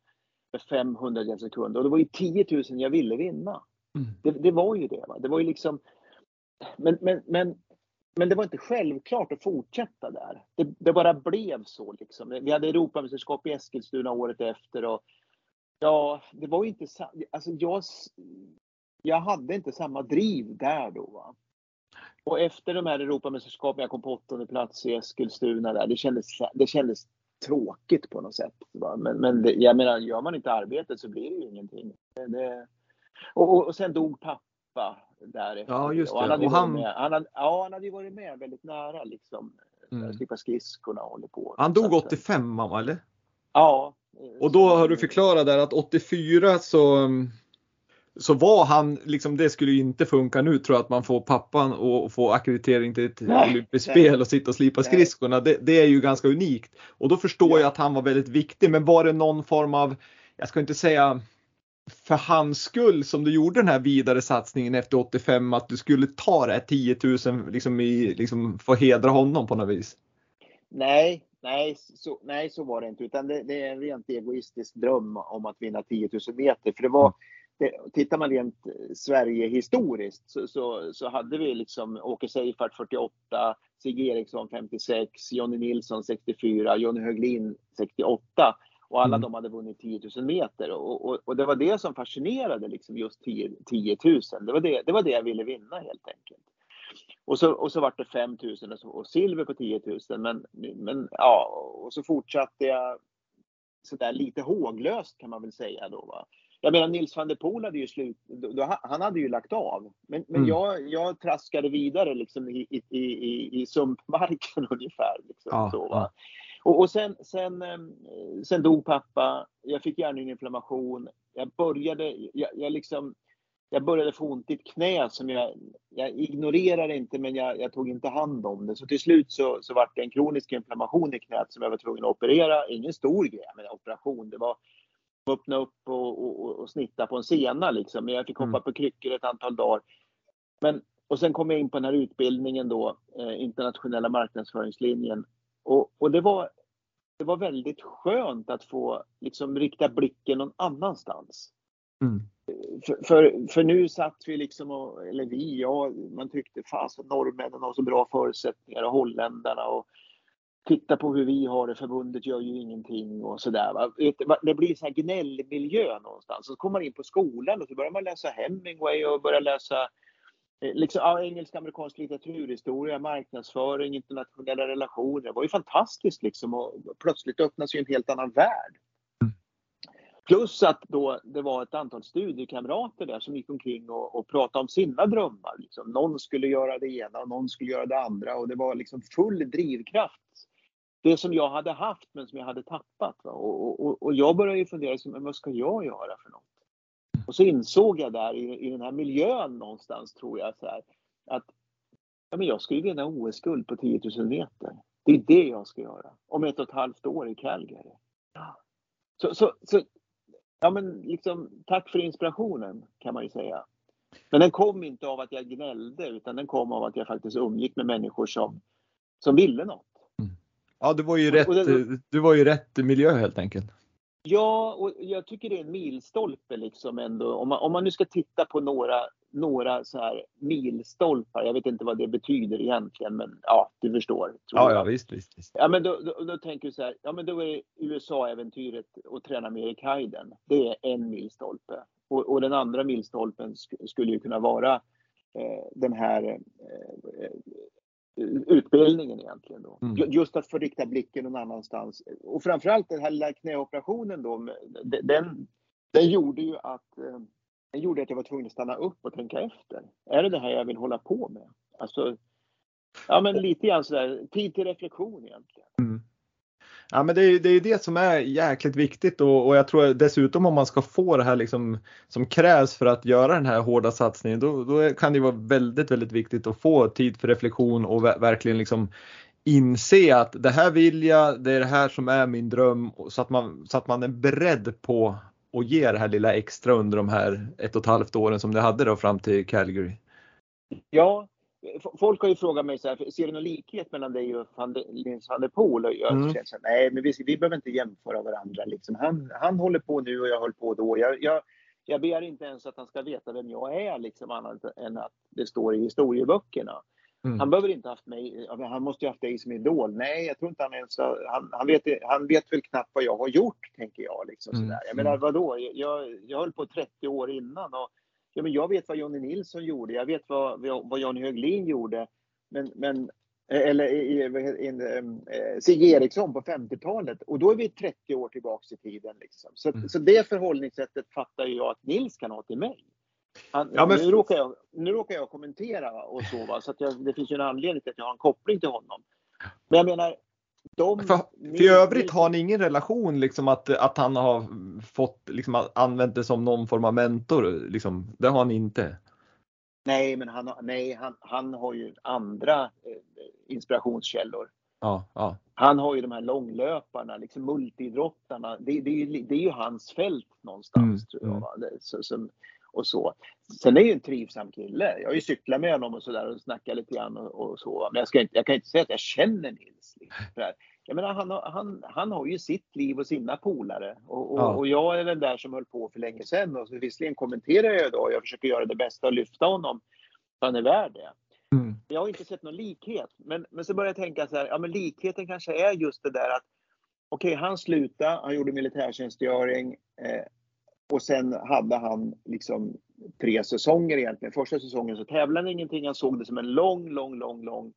med 500 sekunder och det var ju 10 000 jag ville vinna. Mm. Det, det, var ju det. Va? Det var ju liksom men, men, men, men det var inte självklart att fortsätta där. Det, det bara blev så liksom. Vi hade Europamästerskap i Eskilstuna året efter och ja, det var ju inte alltså jag, jag hade inte samma driv där då. Va? Och efter de här Europamästerskapen, jag kom på åttonde plats i Eskilstuna där, det kändes, det kändes tråkigt på något sätt. Men, men det, jag menar, gör man inte arbetet så blir det ju ingenting. Det, och, och, sen dog pappa därefter. Ja, just det. Och han hade, och han... Med, han hade, ja, han hade ju varit med väldigt nära liksom. Mm. Slippa skridskorna och håller på. Han dog 85 eller? Ja. Och då har du förklarat där att 84 så så var han, liksom det skulle ju inte funka nu tror jag att man får pappan och få akkreditering till ett nej, olympiskt spel och sitta och slipa skridskorna. Det, det, är ju ganska unikt. Och då förstår ja. jag att han var väldigt viktig. Men var det någon form av, jag ska inte säga för hans skull som du gjorde den här vidare satsningen efter 85 att du skulle ta det här 10 000 liksom i, liksom få hedra honom på något vis? Nej, nej, så, nej, så var det inte. Utan det, det är en rent egoistisk dröm om att vinna 10 000 meter. För det var, mm det, tittar man rent Sverige historiskt så, så, så hade vi liksom Åke Seifert 48, Sigge Eriksson 56, Jonny Nilsson 64, Jonny Höglin 68 och alla mm. de hade vunnit 10 000 meter och, och, och, det var det som fascinerade liksom just 10, 10 000. Det var det, det var det jag ville vinna helt enkelt. Och så, och så var det 5 000 och, så, och silver på 10 000 men, men ja, och så fortsatte jag sådär lite håglöst kan man väl säga då. Va? Jag menar Nils van der Poel hade ju slut, han hade ju lagt av. Men, men mm. jag, jag traskade vidare liksom i, i, i, i sumpmarken ungefär. Liksom, ja, så, ja. Och, och, sen, sen, ehm, sen dog pappa, jag fick hjärninflammation. Jag började, jag, jag liksom jag började få ont i ett knä som jag, jag ignorerade inte men jag, jag, tog inte hand om det. Så till slut så, så var det en kronisk inflammation i knät som jag var tvungen att operera. Ingen stor grej, men operation. Det var öppna upp och, och, och, snitta på en sena liksom. Men jag fick hoppa mm. på kryckor ett antal dagar. Men, och sen kom jag in på den här utbildningen då, eh, internationella marknadsföringslinjen. Och, och det, var, det var väldigt skönt att få liksom rikta blicken någon annanstans. Mm. För, för, för, nu satt vi liksom, och, eller vi, ja, man tyckte fasen norrmännen har så bra förutsättningar och holländarna och titta på hur vi har det, förbundet gör ju ingenting och sådär. Det blir så här gnällmiljö någonstans. Så kommer man in på skolan och så börjar man läsa Hemingway och börjar läsa eh, liksom, ja, engelsk-amerikansk litteraturhistoria, marknadsföring, internationella relationer. Det var ju fantastiskt liksom och plötsligt öppnas ju en helt annan värld. Plus att då det var ett antal studiekamrater där som gick omkring och, och pratade om sina drömmar. Liksom. Någon skulle göra det ena och någon skulle göra det andra och det var liksom full drivkraft. Det som jag hade haft men som jag hade tappat. Och, och, och, jag började ju fundera, liksom, men vad ska jag göra för något? Och så insåg jag där i, i den här miljön någonstans tror jag så här, att ja, men jag ska ju vinna OS-guld på 10 000 meter. Det är det jag ska göra om ett och ett halvt år i Calgary. Så, så, så ja men liksom, tack för inspirationen kan man ju säga. Men den kom inte av att jag gnällde utan den kom av att jag faktiskt umgick med människor som, som ville något. Ja, du var, ju rätt, det, du var ju rätt miljö helt enkelt. Ja, och jag tycker det är en milstolpe liksom ändå. Om man, om man nu ska titta på några några så här milstolpar. Jag vet inte vad det betyder egentligen, men ja, du förstår. ja, ja, visst, visst, visst. Ja, men då, då, då, tänker du så här, ja men då är USA-äventyret att träna med Erik Hayden. Det är en milstolpe. Och, och den andra milstolpen sk skulle ju kunna vara eh, den här eh, utbildningen egentligen då. Mm. Just att få rikta blicken någon annanstans. Och framförallt den här lilla knäoperationen då, den, den gjorde ju att eh, den gjorde att jag var tvungen att stanna upp och tänka efter. Är det det här jag vill hålla på med? Alltså, ja men lite grann sådär, tid till reflektion egentligen. Mm. Ja men det är ju det, är det som är jäkligt viktigt och, och, jag tror dessutom om man ska få det här liksom som krävs för att göra den här hårda satsningen då, då kan det vara väldigt, väldigt viktigt att få tid för reflektion och verkligen liksom inse att det här vill jag, det är det här som är min dröm så att man, så att man är beredd på att ge det här lilla extra under de här ett och ett halvt åren som du hade då fram till Calgary? Ja, folk har ju frågat mig så här, ser du någon likhet mellan dig och Nils van der Poel? Och jag mm. känner, nej, men vi, vi behöver inte jämföra varandra. Liksom. Han, han håller på nu och jag höll på då. Jag, jag, jag begär inte ens att han ska veta vem jag är, liksom, annat än att det står i historieböckerna. Mm. Han behöver inte haft mig, han måste ju haft dig som idol. Nej, jag tror inte han ens han, han, vet, han vet väl knappt vad jag har gjort, tänker jag. Liksom, mm. sådär. Jag menar, mm. vadå? Jag, jag höll på 30 år innan och ja, men jag vet vad Jonny Nilsson gjorde, jag vet vad, vad Johnny Höglin gjorde. Men, men eller eh, Sigge Eriksson på 50-talet och då är vi 30 år tillbaks i tiden. Liksom. Så, mm. så det förhållningssättet fattar jag att Nils kan ha till mig. Han, ja, men... nu, råkar jag, nu råkar jag kommentera och så, va? så att jag, det finns ju en anledning till att jag har en koppling till honom. Men jag menar, de, för, för i övrigt har ni ingen relation liksom att, att han har fått liksom använt det som någon form av mentor? Liksom, det har ni inte? Nej, men han, nej, han, han har ju andra eh, inspirationskällor. Ja, ja. Han har ju de här långlöparna, liksom multiidrottarna. Det, det, är, ju, det är ju hans fält någonstans. Mm, tror jag, mm. Så, som, och så. Sen är ju en trivsam kille. Jag har ju cyklat med honom och sådär och snackat lite grann och, och, så. Men jag, ska inte, jag kan inte säga att jag känner Nils. Liksom, jag menar, han, han, han har ju sitt liv och sina polare. Och, och, ja. och, jag är den där som höll på för länge sedan. Och så visserligen kommenterar jag då. Jag försöker göra det bästa och lyfta honom. Han är värd det. Mm. Jag har inte sett någon likhet. Men, men så börjar jag tänka så här, ja men likheten kanske är just det där att okej, okay, han slutade, han gjorde militärtjänstgöring. Eh, och sen hade han liksom tre säsonger egentligen. Första säsongen så tävlade han ingenting. Han såg det som en lång, lång, lång, lång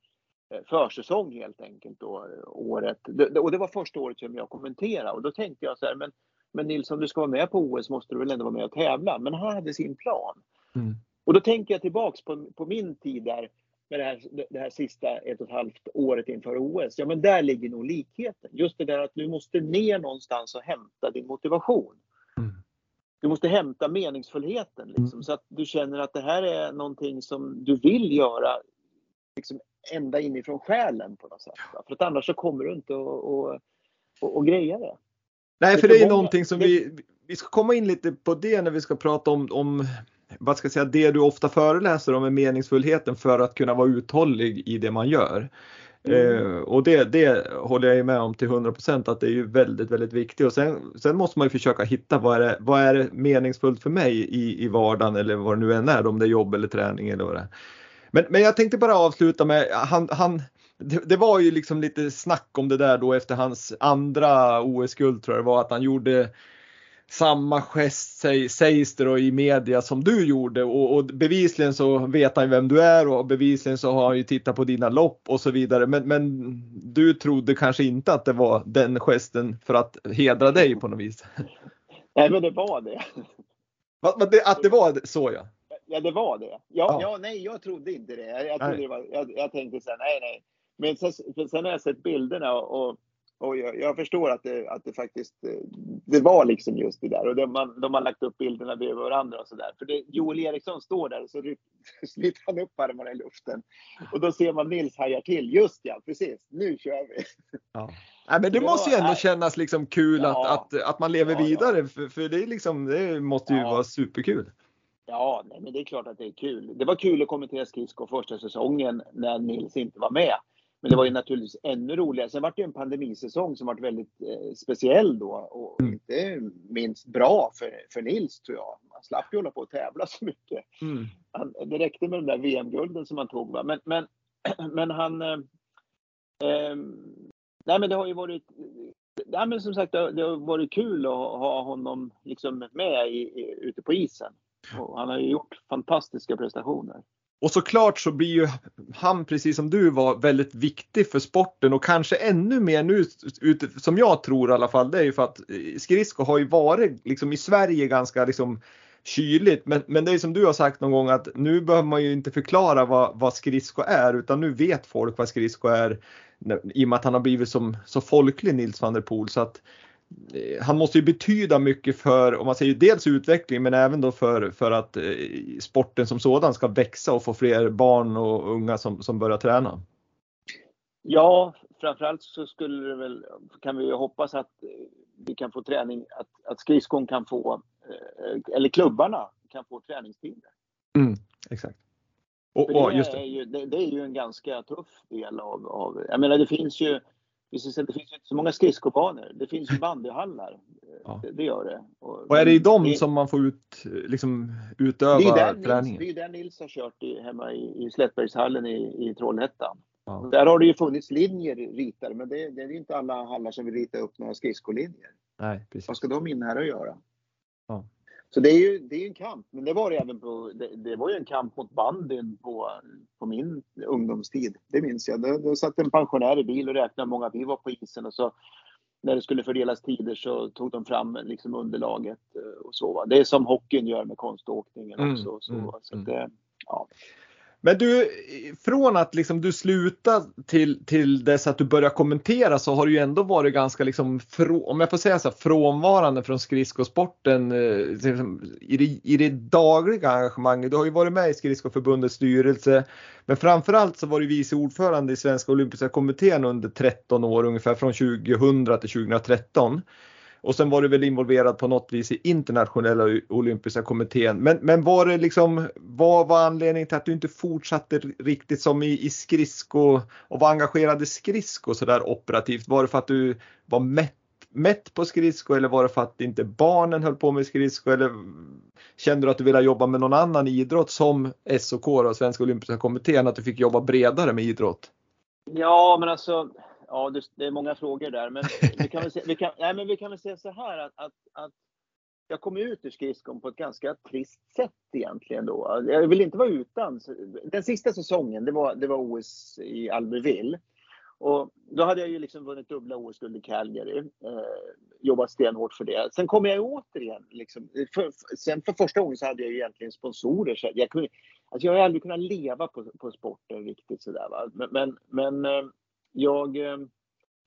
eh, försäsong helt enkelt. Då, året. Och det var första året som jag kommenterade och då tänkte jag så här, men, men Nils om du ska vara med på OS måste du väl ändå vara med och tävla. Men han hade sin plan. Mm. Och då tänker jag tillbaks på, på min tid där med det här, det här sista ett och ett halvt året inför OS. Ja men där ligger nog likheten. Just det där att du måste ner någonstans och hämta din motivation. Du måste hämta meningsfullheten liksom, mm. så att du känner att det här är någonting som du vill göra liksom, ända inifrån själen på något sätt. För att annars så kommer du inte att greja det. Nej, för det är ju någonting som vi, vi ska komma in lite på det när vi ska prata om, om vad ska jag säga, det du ofta föreläser om är meningsfullheten för att kunna vara uthållig i det man gör. Mm. Eh, och det, det håller jag med om till 100% att det är ju väldigt, väldigt viktigt. Och sen, sen måste man ju försöka hitta vad är, det, vad är det meningsfullt för mig i, i vardagen eller vad det nu än är, om det är jobb eller träning eller vad det är. Men, men jag tänkte bara avsluta med, han, han det, det, var ju liksom lite snack om det där då efter hans andra OS-guld tror jag det var att han gjorde samma gest sägs det då i media som du gjorde och, och, bevisligen så vet han vem du är och bevisligen så har han ju tittat på dina lopp och så vidare. Men, men du trodde kanske inte att det var den gesten för att hedra dig på något vis? Nej, men det var det. Att det var så ja? Ja, det var det. Ja, ja. ja nej, jag trodde inte det. Jag, trodde det var, jag, jag tänkte så här, nej, nej. Men sen, sen har jag sett bilderna och, och jag, jag, förstår att det, att det faktiskt eh, det var liksom just det där. Och de, man, de har lagt upp bilderna bredvid varandra och sådär. För det, Joel Eriksson står där och så sliter han upp armarna i luften. Och då ser man Nils hajar till. Just ja, precis. Nu kör vi. Ja. Nej, men det, det måste ju ändå nej. kännas liksom kul ja. att, att, att man lever ja, vidare. För, för det, är liksom, det måste ju vara superkul. Ja, nej, men det är klart att det är kul. Det var kul att kommentera skridskor första säsongen när Nils inte var med. Men det var ju naturligtvis ännu roligare. Sen var det ju en pandemisäsong som var väldigt eh, speciell då och mm. inte minst bra för, för Nils tror jag. Man slapp ju hålla på att tävla så mycket. Mm. Han, det räckte med de där VM-gulden som han tog. Va? Men, men, men han... Eh, eh, nej men det har ju varit... Nej men som sagt det har, det har varit kul att ha honom liksom med i, i, ute på isen. Och han har ju gjort fantastiska prestationer. Och såklart så blir ju han, precis som du var, väldigt viktig för sporten och kanske ännu mer nu, som jag tror i alla fall, det är ju för att eh, skridsko har ju varit liksom i Sverige ganska liksom kyligt. Men, men det är som du har sagt någon gång att nu behöver man ju inte förklara vad, vad skridsko är utan nu vet folk vad skridsko är i och med att han har blivit som, så folklig Nils van der Poel. Så att Eh, han måste ju betyda mycket för, om man säger dels utveckling, men även då för, för att eh, sporten som sådan ska växa och få fler barn och unga som, som börjar träna. Ja, framförallt så skulle det väl, kan vi hoppas att vi kan få träning, att, att skridskon kan få, eh, eller klubbarna kan få träningstider. Mm, exakt. Och, och, det, är ju, det, det, är ju en ganska tuff del av, av, jag menar det finns ju det finns ju inte så många skridskobanor. Det finns ju bandyhallar. Ja. Det, gör det. Och, och är det i dem det, som man får ut, liksom, utöva det är där träningen? Nils, det är där Nils har kört i, hemma i, i Slättbergshallen i, i Trollhättan. Ja. Där har det ju funnits linjer ritade men det, det är inte alla hallar som vill rita upp några skridskolinjer. Nej, precis. Vad ska de in här och göra? Ja. Så det är ju det är en kamp, men det var det även på, det, det var ju en kamp mot bandyn på, på min ungdomstid. Det minns jag. Då, då satt en pensionär i bil och räknade hur många vi var på isen och så när det skulle fördelas tider så tog de fram liksom underlaget eh, och så. Det är som hockeyn gör med konståkningen mm, också. Så, mm, så mm. ja. Men du, från att liksom du slutade till, till dess att du började kommentera så har du ju ändå varit ganska, liksom, om jag får säga så, frånvarande från skridskosporten eh, liksom, i, det, i det dagliga engagemanget. Du har ju varit med i Skridskoförbundets styrelse, men framförallt så var du vice ordförande i Svenska Olympiska Kommittén under 13 år, ungefär från 2000 till 2013. Och sen var du väl involverad på något vis i internationella olympiska kommittén. Men, men var det liksom, vad var anledningen till att du inte fortsatte riktigt som i, i skridsko och var engagerad i skridsko så där operativt? Var det för att du var mätt, mätt på skridsko eller var det för att inte barnen höll på med skridsko eller kände du att du ville jobba med någon annan idrott som SOK, och Svenska Olympiska Kommittén, att du fick jobba bredare med idrott? Ja, men alltså ja, det, är många frågor där. Men vi kan väl, se, vi kan, nej, men vi kan väl säga så här att, att, att jag kom ut ur skridskon på ett ganska trist sätt egentligen då. Jag vill inte vara utan. Den sista säsongen, det var, det var OS i Albertville. Och då hade jag ju liksom vunnit dubbla OS-guld i Calgary. Eh, jobbat stenhårt för det. Sen kom jag återigen. Liksom, för, sen för första gången så hade jag ju egentligen sponsorer. Så jag, kunde, alltså jag har aldrig kunnat leva på, på sporten riktigt sådär. Va? Men, men, men eh, jag, eh,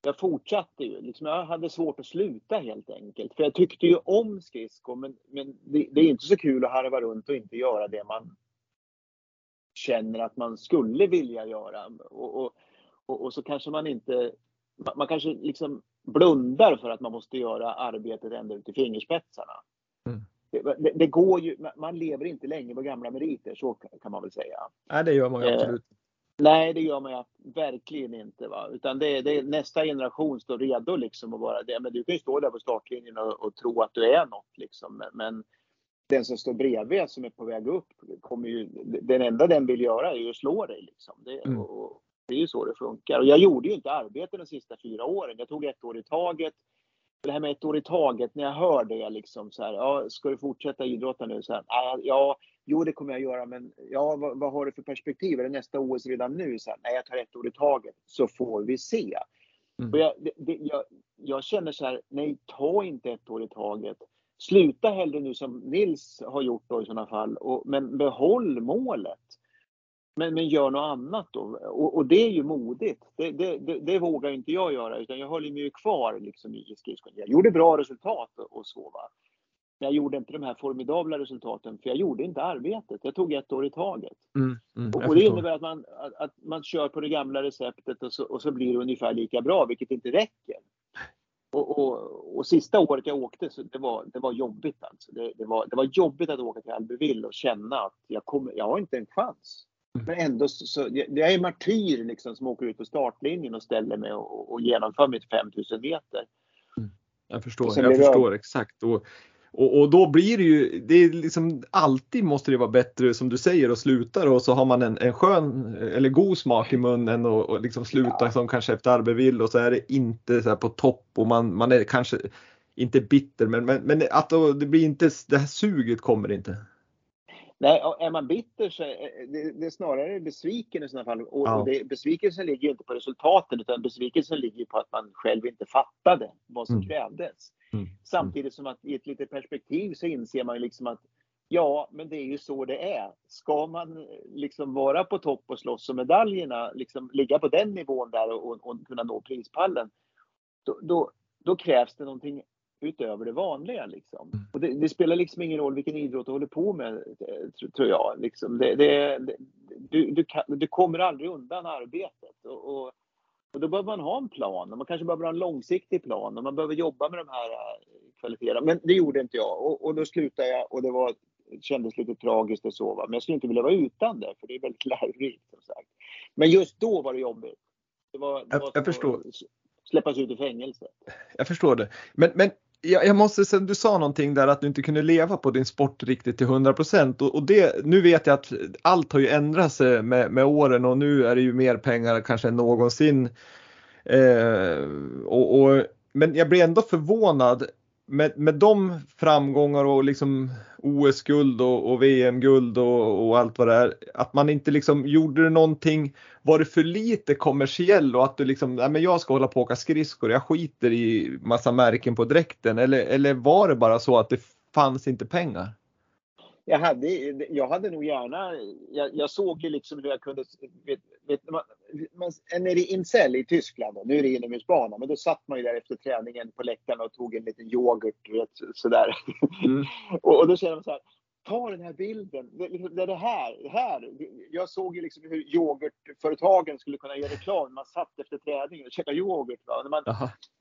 jag fortsatte ju. Liksom jag hade svårt att sluta helt enkelt. För jag tyckte ju om skridskor men, men det, det, är inte så kul att harva runt och inte göra det man känner att man skulle vilja göra. Och, och, och, och så kanske man inte... Man kanske liksom blundar för att man måste göra arbetet ända ut i fingerspetsarna. Mm. Det, det, går ju, man lever inte länge på gamla meriter, så kan man väl säga. Nej, det gör man ju eh, absolut. Nej, det gör man ju verkligen inte. Va? Utan det, det nästa generation står redo liksom att vara det. Men du kan ju stå där på startlinjen och, och tro att du är något liksom. Men, men, den som står bredvid som är på väg upp kommer ju, den enda den vill göra är ju att slå dig liksom. Det, mm. och, det är ju så det funkar. Och jag gjorde ju inte arbete de sista fyra åren. Jag tog ett år i taget. Det här med ett år i taget, när jag hör det liksom så här, ja, ska du fortsätta idrotta nu? Så här, ja, jo det kommer jag göra, men ja, vad, vad har du för perspektiv? Är det nästa OS redan nu? Så här, nej, jag tar ett år i taget, så får vi se. Mm. Och jag, det, jag, jag känner så här, nej, ta inte ett år i taget. Sluta hellre nu som Nils har gjort då i sådana fall, och, men behåll målet. Men, men gör något annat då. Och, och det är ju modigt. Det, det, det, det, vågar inte jag göra utan jag höll mig ju kvar liksom i skridskon. Jag gjorde bra resultat och, och så. Va? Jag gjorde inte de här formidabla resultaten för jag gjorde inte arbetet. Jag tog ett år i taget. Mm, mm, och, och det innebär att man, att, att, man kör på det gamla receptet och så, och så blir det ungefär lika bra, vilket inte räcker. Och, och, och, sista året jag åkte, så det, var, det var jobbigt alltså. Det, det, var, det var jobbigt att åka till Albyville och känna att jag, kommer, jag har inte en chans. Mm. Men ändå så, så jag är martyr liksom som åker ut på startlinjen och ställer mig och, och genomför mitt 5000 meter. Mm. Jag förstår, jag förstår jag... exakt. Och, och, och, då blir det ju, det är liksom alltid måste det vara bättre som du säger att sluta och så har man en, en skön eller god smak i munnen och, och liksom sluta ja. som kanske efter Arbevill och så är det inte så på topp och man, man är kanske inte bitter men, men, men att då, det blir inte, det här suget kommer inte. Nej, är man bitter så är det, det är snarare besviken i sådana fall. Och, ja. och det, besvikelsen ligger inte på resultaten utan besvikelsen ligger på att man själv inte fattade vad som mm. krävdes. Mm. Samtidigt som att i ett litet perspektiv så inser man ju liksom att ja, men det är ju så det är. Ska man liksom vara på topp och slåss om medaljerna, liksom ligga på den nivån där och, och, kunna nå prispallen, då, då, då krävs det någonting utöver det vanliga. Liksom. Mm. Och det, det, spelar liksom ingen roll vilken idrott du håller på med, eh, tror jag. Liksom. Det, det, du, du, kan, du, kommer aldrig undan arbetet. Och, och, och, då behöver man ha en plan. Och man kanske behöver ha en långsiktig plan. Och man behöver jobba med de här eh, kvaliteterna. Men det gjorde inte jag. Och, och då slutade jag och det var, kändes lite tragiskt att sova. Men jag skulle inte vilja vara utan det, för det är väldigt lärorikt. Som sagt. Men just då var det jobbigt. Det var, det jag, var jag förstår. Släppas ut i fängelse. Jag förstår det. Men, men jag, jag måste säga, du sa någonting där att du inte kunde leva på din sport riktigt till 100 procent och, och det, nu vet jag att allt har ju ändrat sig eh, med, med åren och nu är det ju mer pengar kanske än någonsin. Eh, och, och, men jag blir ändå förvånad med, med de framgångar och liksom OS-guld och, och VM-guld och, och, allt vad det är, att man inte liksom gjorde någonting, var det för lite kommersiell och att du liksom, nej men jag ska hålla på och åka skridskor, jag skiter i massa märken på dräkten eller, eller var det bara så att det fanns inte pengar? Jag hade, jag hade nog gärna, jag, jag såg ju liksom hur jag kunde, vet, vet, man, man, nere i Incel i Tyskland, nu är det inomhusbana, men då satt man ju där efter träningen på läktaren och tog en liten yoghurt, vet, sådär. Mm. och, och då känner man så här, ta den här bilden. Det, liksom, det, är det här, det här. Jag såg ju liksom hur yoghurtföretagen skulle kunna göra reklam. Man satt efter träningen och käkade yoghurt. Va? När man,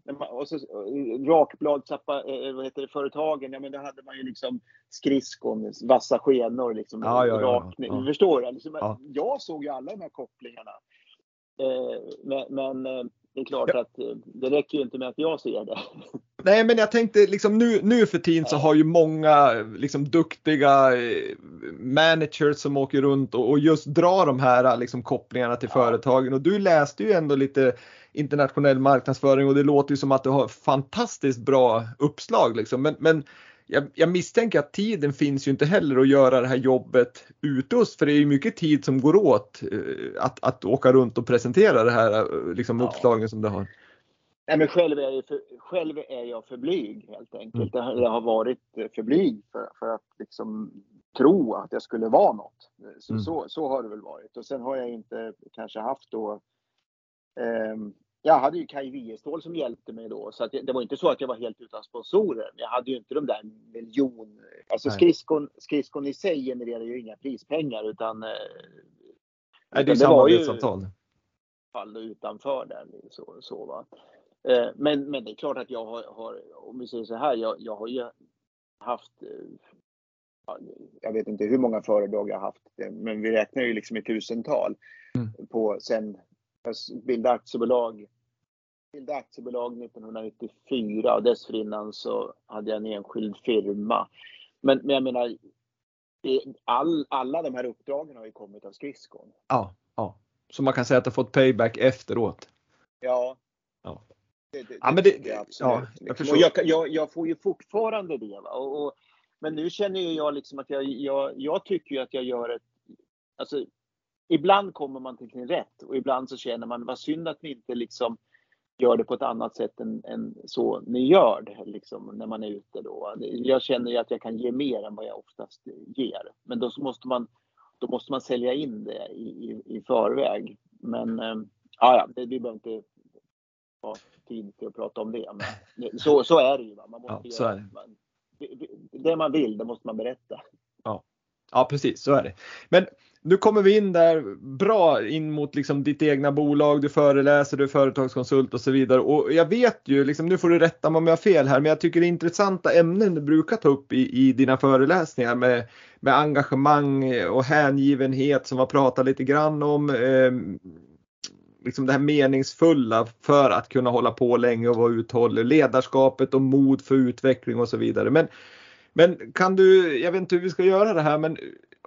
när man, och så rakbladsföretagen, ja men då hade man ju liksom skridskon, vassa skenor, liksom, ja, ja, rakning. Ja, ja. Förstår du? Liksom, ja. Jag såg ju alla de här kopplingarna. Eh, men, men eh, det är klart att eh, det räcker ju inte med att jag ser det. Nej, men jag tänkte liksom nu, nu för tiden så har ju många liksom duktiga eh, managers som åker runt och, och just drar de här liksom kopplingarna till ja. företagen och du läste ju ändå lite internationell marknadsföring och det låter ju som att du har fantastiskt bra uppslag liksom. Men, men jag, jag, misstänker att tiden finns ju inte heller att göra det här jobbet utos för det är ju mycket tid som går åt eh, att, att åka runt och presentera det här eh, liksom, uppslagen som du har. Nej, men själv är, jag för, själv är jag för blyg helt enkelt. Mm. Jag har varit för blyg för, för att liksom tro att jag skulle vara något. Så, mm. så, så, har det väl varit. Och sen har jag inte kanske haft då eh, jag hade ju Kaj Wiestål som hjälpte mig då, så att det, var inte så att jag var helt utan sponsorer. Jag hade ju inte de där miljon... Alltså skridskon, skridskon i sig genererar ju inga prispengar utan... Eh, Nej, det är samarbetsavtal. Fall utanför där. Så, så, va. Eh, men, men det är klart att jag har, har om vi säger så här, jag, jag har ju haft eh, jag vet inte hur många föredrag jag har haft, men vi räknar ju liksom i tusental. Mm. På sen jag bildade aktiebolag, bildade aktiebolag 1994 och dessförinnan så hade jag en enskild firma. Men, men jag menar, all, alla de här uppdragen har ju kommit av skridskon. Ja, ja. Så man kan säga att du fått payback efteråt? Ja. Ja. Det, det, ja, men det, det ja, jag, liksom. jag, jag, jag, får ju fortfarande det. Och, och, men nu känner jag liksom att jag, jag, jag tycker att jag gör ett... Alltså, ibland kommer man till sin rätt och ibland så känner man vad synd att ni inte liksom gör det på ett annat sätt än, än så ni gör det liksom, när man är ute. Då. Jag känner ju att jag kan ge mer än vad jag oftast ger. Men då måste man, då måste man sälja in det i, i, i förväg. Men äh, ja, det, vi behöver inte ha tid till att prata om det. Men så, så är det ju. Va? Man måste ja, göra, man, det, det man vill, det måste man berätta. Ja. ja, precis så är det. Men nu kommer vi in där bra in mot liksom ditt egna bolag, du föreläser, du är företagskonsult och så vidare. Och jag vet ju, liksom, nu får du rätta mig om jag har fel här, men jag tycker det är intressanta ämnen du brukar ta upp i, i dina föreläsningar med, med engagemang och hängivenhet som vi har pratat lite grann om. Eh, liksom det här meningsfulla för att kunna hålla på länge och vara uthållig. Ledarskapet och mod för utveckling och så vidare. Men, men kan du, jag vet inte hur vi ska göra det här, men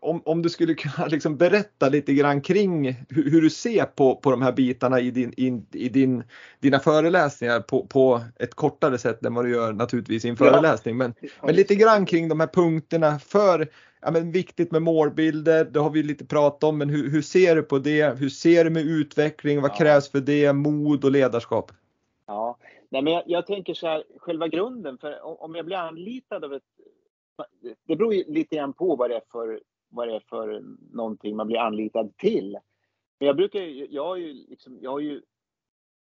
om, om du skulle kunna liksom berätta lite grann kring hur, hur, du ser på, på de här bitarna i, din, in, i din, dina föreläsningar på, på ett kortare sätt än vad du gör naturligtvis i en föreläsning. Men, men lite grann kring de här punkterna för ja, men viktigt med målbilder, det har vi lite pratat om, men hur, hur ser du på det? Hur ser du med utveckling? Vad ja. krävs för det? Mod och ledarskap? Ja, Nej, men jag, jag tänker så här, själva grunden, för om jag blir anlitad av ett det beror lite grann på vad det är för vad det är för någonting man blir anlitad till. Men jag brukar jag har ju liksom, jag har ju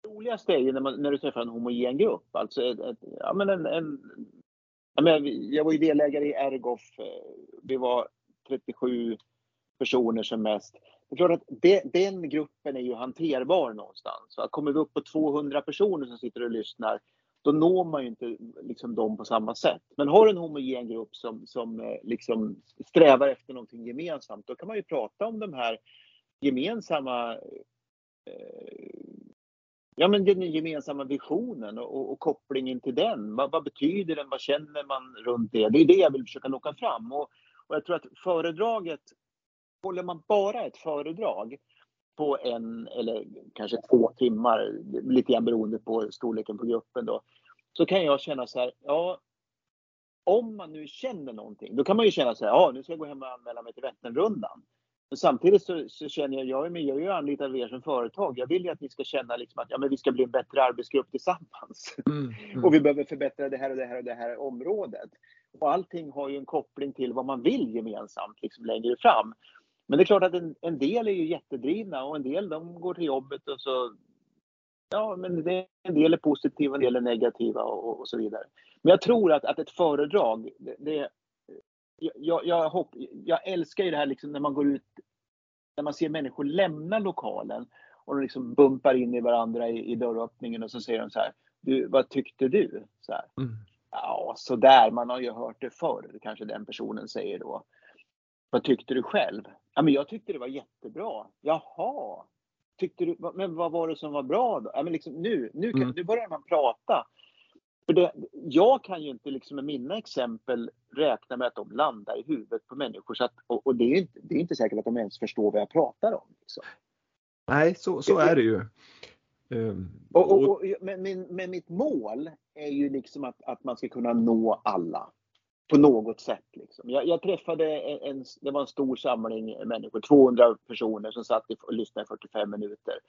det roligaste är ju när, man, när du träffar en homogen grupp, alltså ett, ett, ja men en, en jag, menar, jag var ju delägare i Ergof, eh, vi var 37 personer som mest. Det är klart att det, den gruppen är ju hanterbar någonstans. Så kommer vi upp på 200 personer som sitter och lyssnar, då når man ju inte liksom dem på samma sätt. Men har du en homogen grupp som, som eh, liksom strävar efter någonting gemensamt, då kan man ju prata om de här gemensamma eh, Ja, men den gemensamma visionen och, och kopplingen till den. Vad, vad, betyder den? Vad känner man runt det? Det är det jag vill försöka locka fram. Och, och jag tror att föredraget, håller man bara ett föredrag på en eller kanske två timmar, lite grann beroende på storleken på gruppen då, så kan jag känna så här, ja, om man nu känner någonting, då kan man ju känna så här, ja, nu ska jag gå hem och anmäla mig till Vätternrundan. Men samtidigt så, så, känner jag, jag är med, jag är ju anlitad av er som företag. Jag vill ju att ni ska känna liksom att ja, men vi ska bli en bättre arbetsgrupp tillsammans. Mm, mm. och vi behöver förbättra det här och det här och det här området. Och allting har ju en koppling till vad man vill gemensamt liksom längre fram. Men det är klart att en, en del är ju jättedrivna och en del de går till jobbet och så Ja, men det, en del är positiva, en del är negativa och, och så vidare. Men jag tror att, att ett föredrag, det, det jag, jag, hopp, jag älskar ju det här liksom när man går ut, när man ser människor lämna lokalen och de liksom bumpar in i varandra i, i dörröppningen och så säger de så här, du, vad tyckte du? Så här. Mm. Ja, så där, man har ju hört det förr, kanske den personen säger då. Vad tyckte du själv? Ja, men jag tyckte det var jättebra. Jaha, tyckte du, men vad var det som var bra då? Ja, men liksom, nu, nu, kan, mm. nu börjar man prata. För det, jag kan ju inte liksom med mina exempel räkna med att de landar i huvudet på människor. Så att, och, och det, är inte, det är inte säkert att de ens förstår vad jag pratar om. Liksom. Nej, så, så är det ju. Um, och, och, och, men, men, men mitt mål är ju liksom att, att man ska kunna nå alla på något sätt. Liksom. Jag, jag, träffade en, det var en stor samling människor, 200 personer som satt och lyssnade i 45 minuter.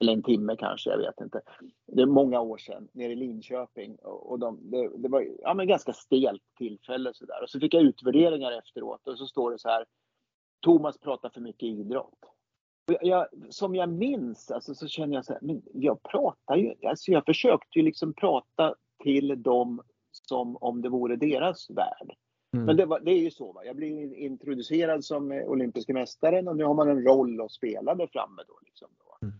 Eller en timme kanske, jag vet inte. Det är många år sedan, nere i Linköping. Och de, det, det, var ja, men ganska stelt tillfälle sådär. Och så fick jag utvärderingar efteråt och så står det så här. Thomas pratar för mycket idrott. Jag, som jag minns alltså, så känner jag så här, men jag pratar ju, alltså jag försökte ju liksom prata till dem som om det vore deras värld. Mm. Men det, var, det, är ju så. Va? Jag blir introducerad som olympiska mästaren och nu har man en roll att spela där framme. Då, liksom, då. Mm.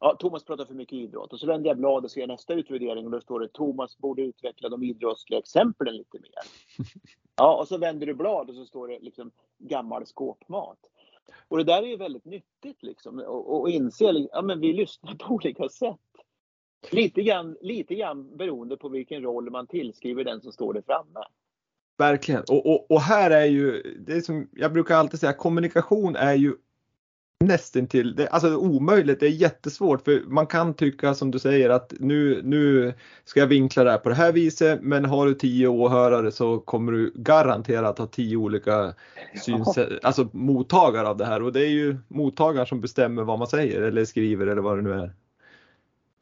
Ja, Thomas pratar för mycket idrott. Och så vänder jag blad och ser nästa utvärdering och då står det Thomas borde utveckla de idrottsliga exemplen lite mer. Ja, och så vänder du blad och så står det liksom gammal skåpmat. Och det där är ju väldigt nyttigt liksom. Och, och inse att ja, vi lyssnar på olika sätt. Lite grann, lite grann beroende på vilken roll man tillskriver den som står där framme. Verkligen. Och, och, och, här är ju, det är som jag brukar alltid säga, kommunikation är ju nästintill, det, alltså omöjligt, det är jättesvårt för man kan tycka som du säger att nu, nu ska jag vinkla det här på det här viset men har du tio åhörare så kommer du garanterat ha tio olika synsätt, alltså mottagare av det här och det är ju mottagaren som bestämmer vad man säger eller skriver eller vad det nu är.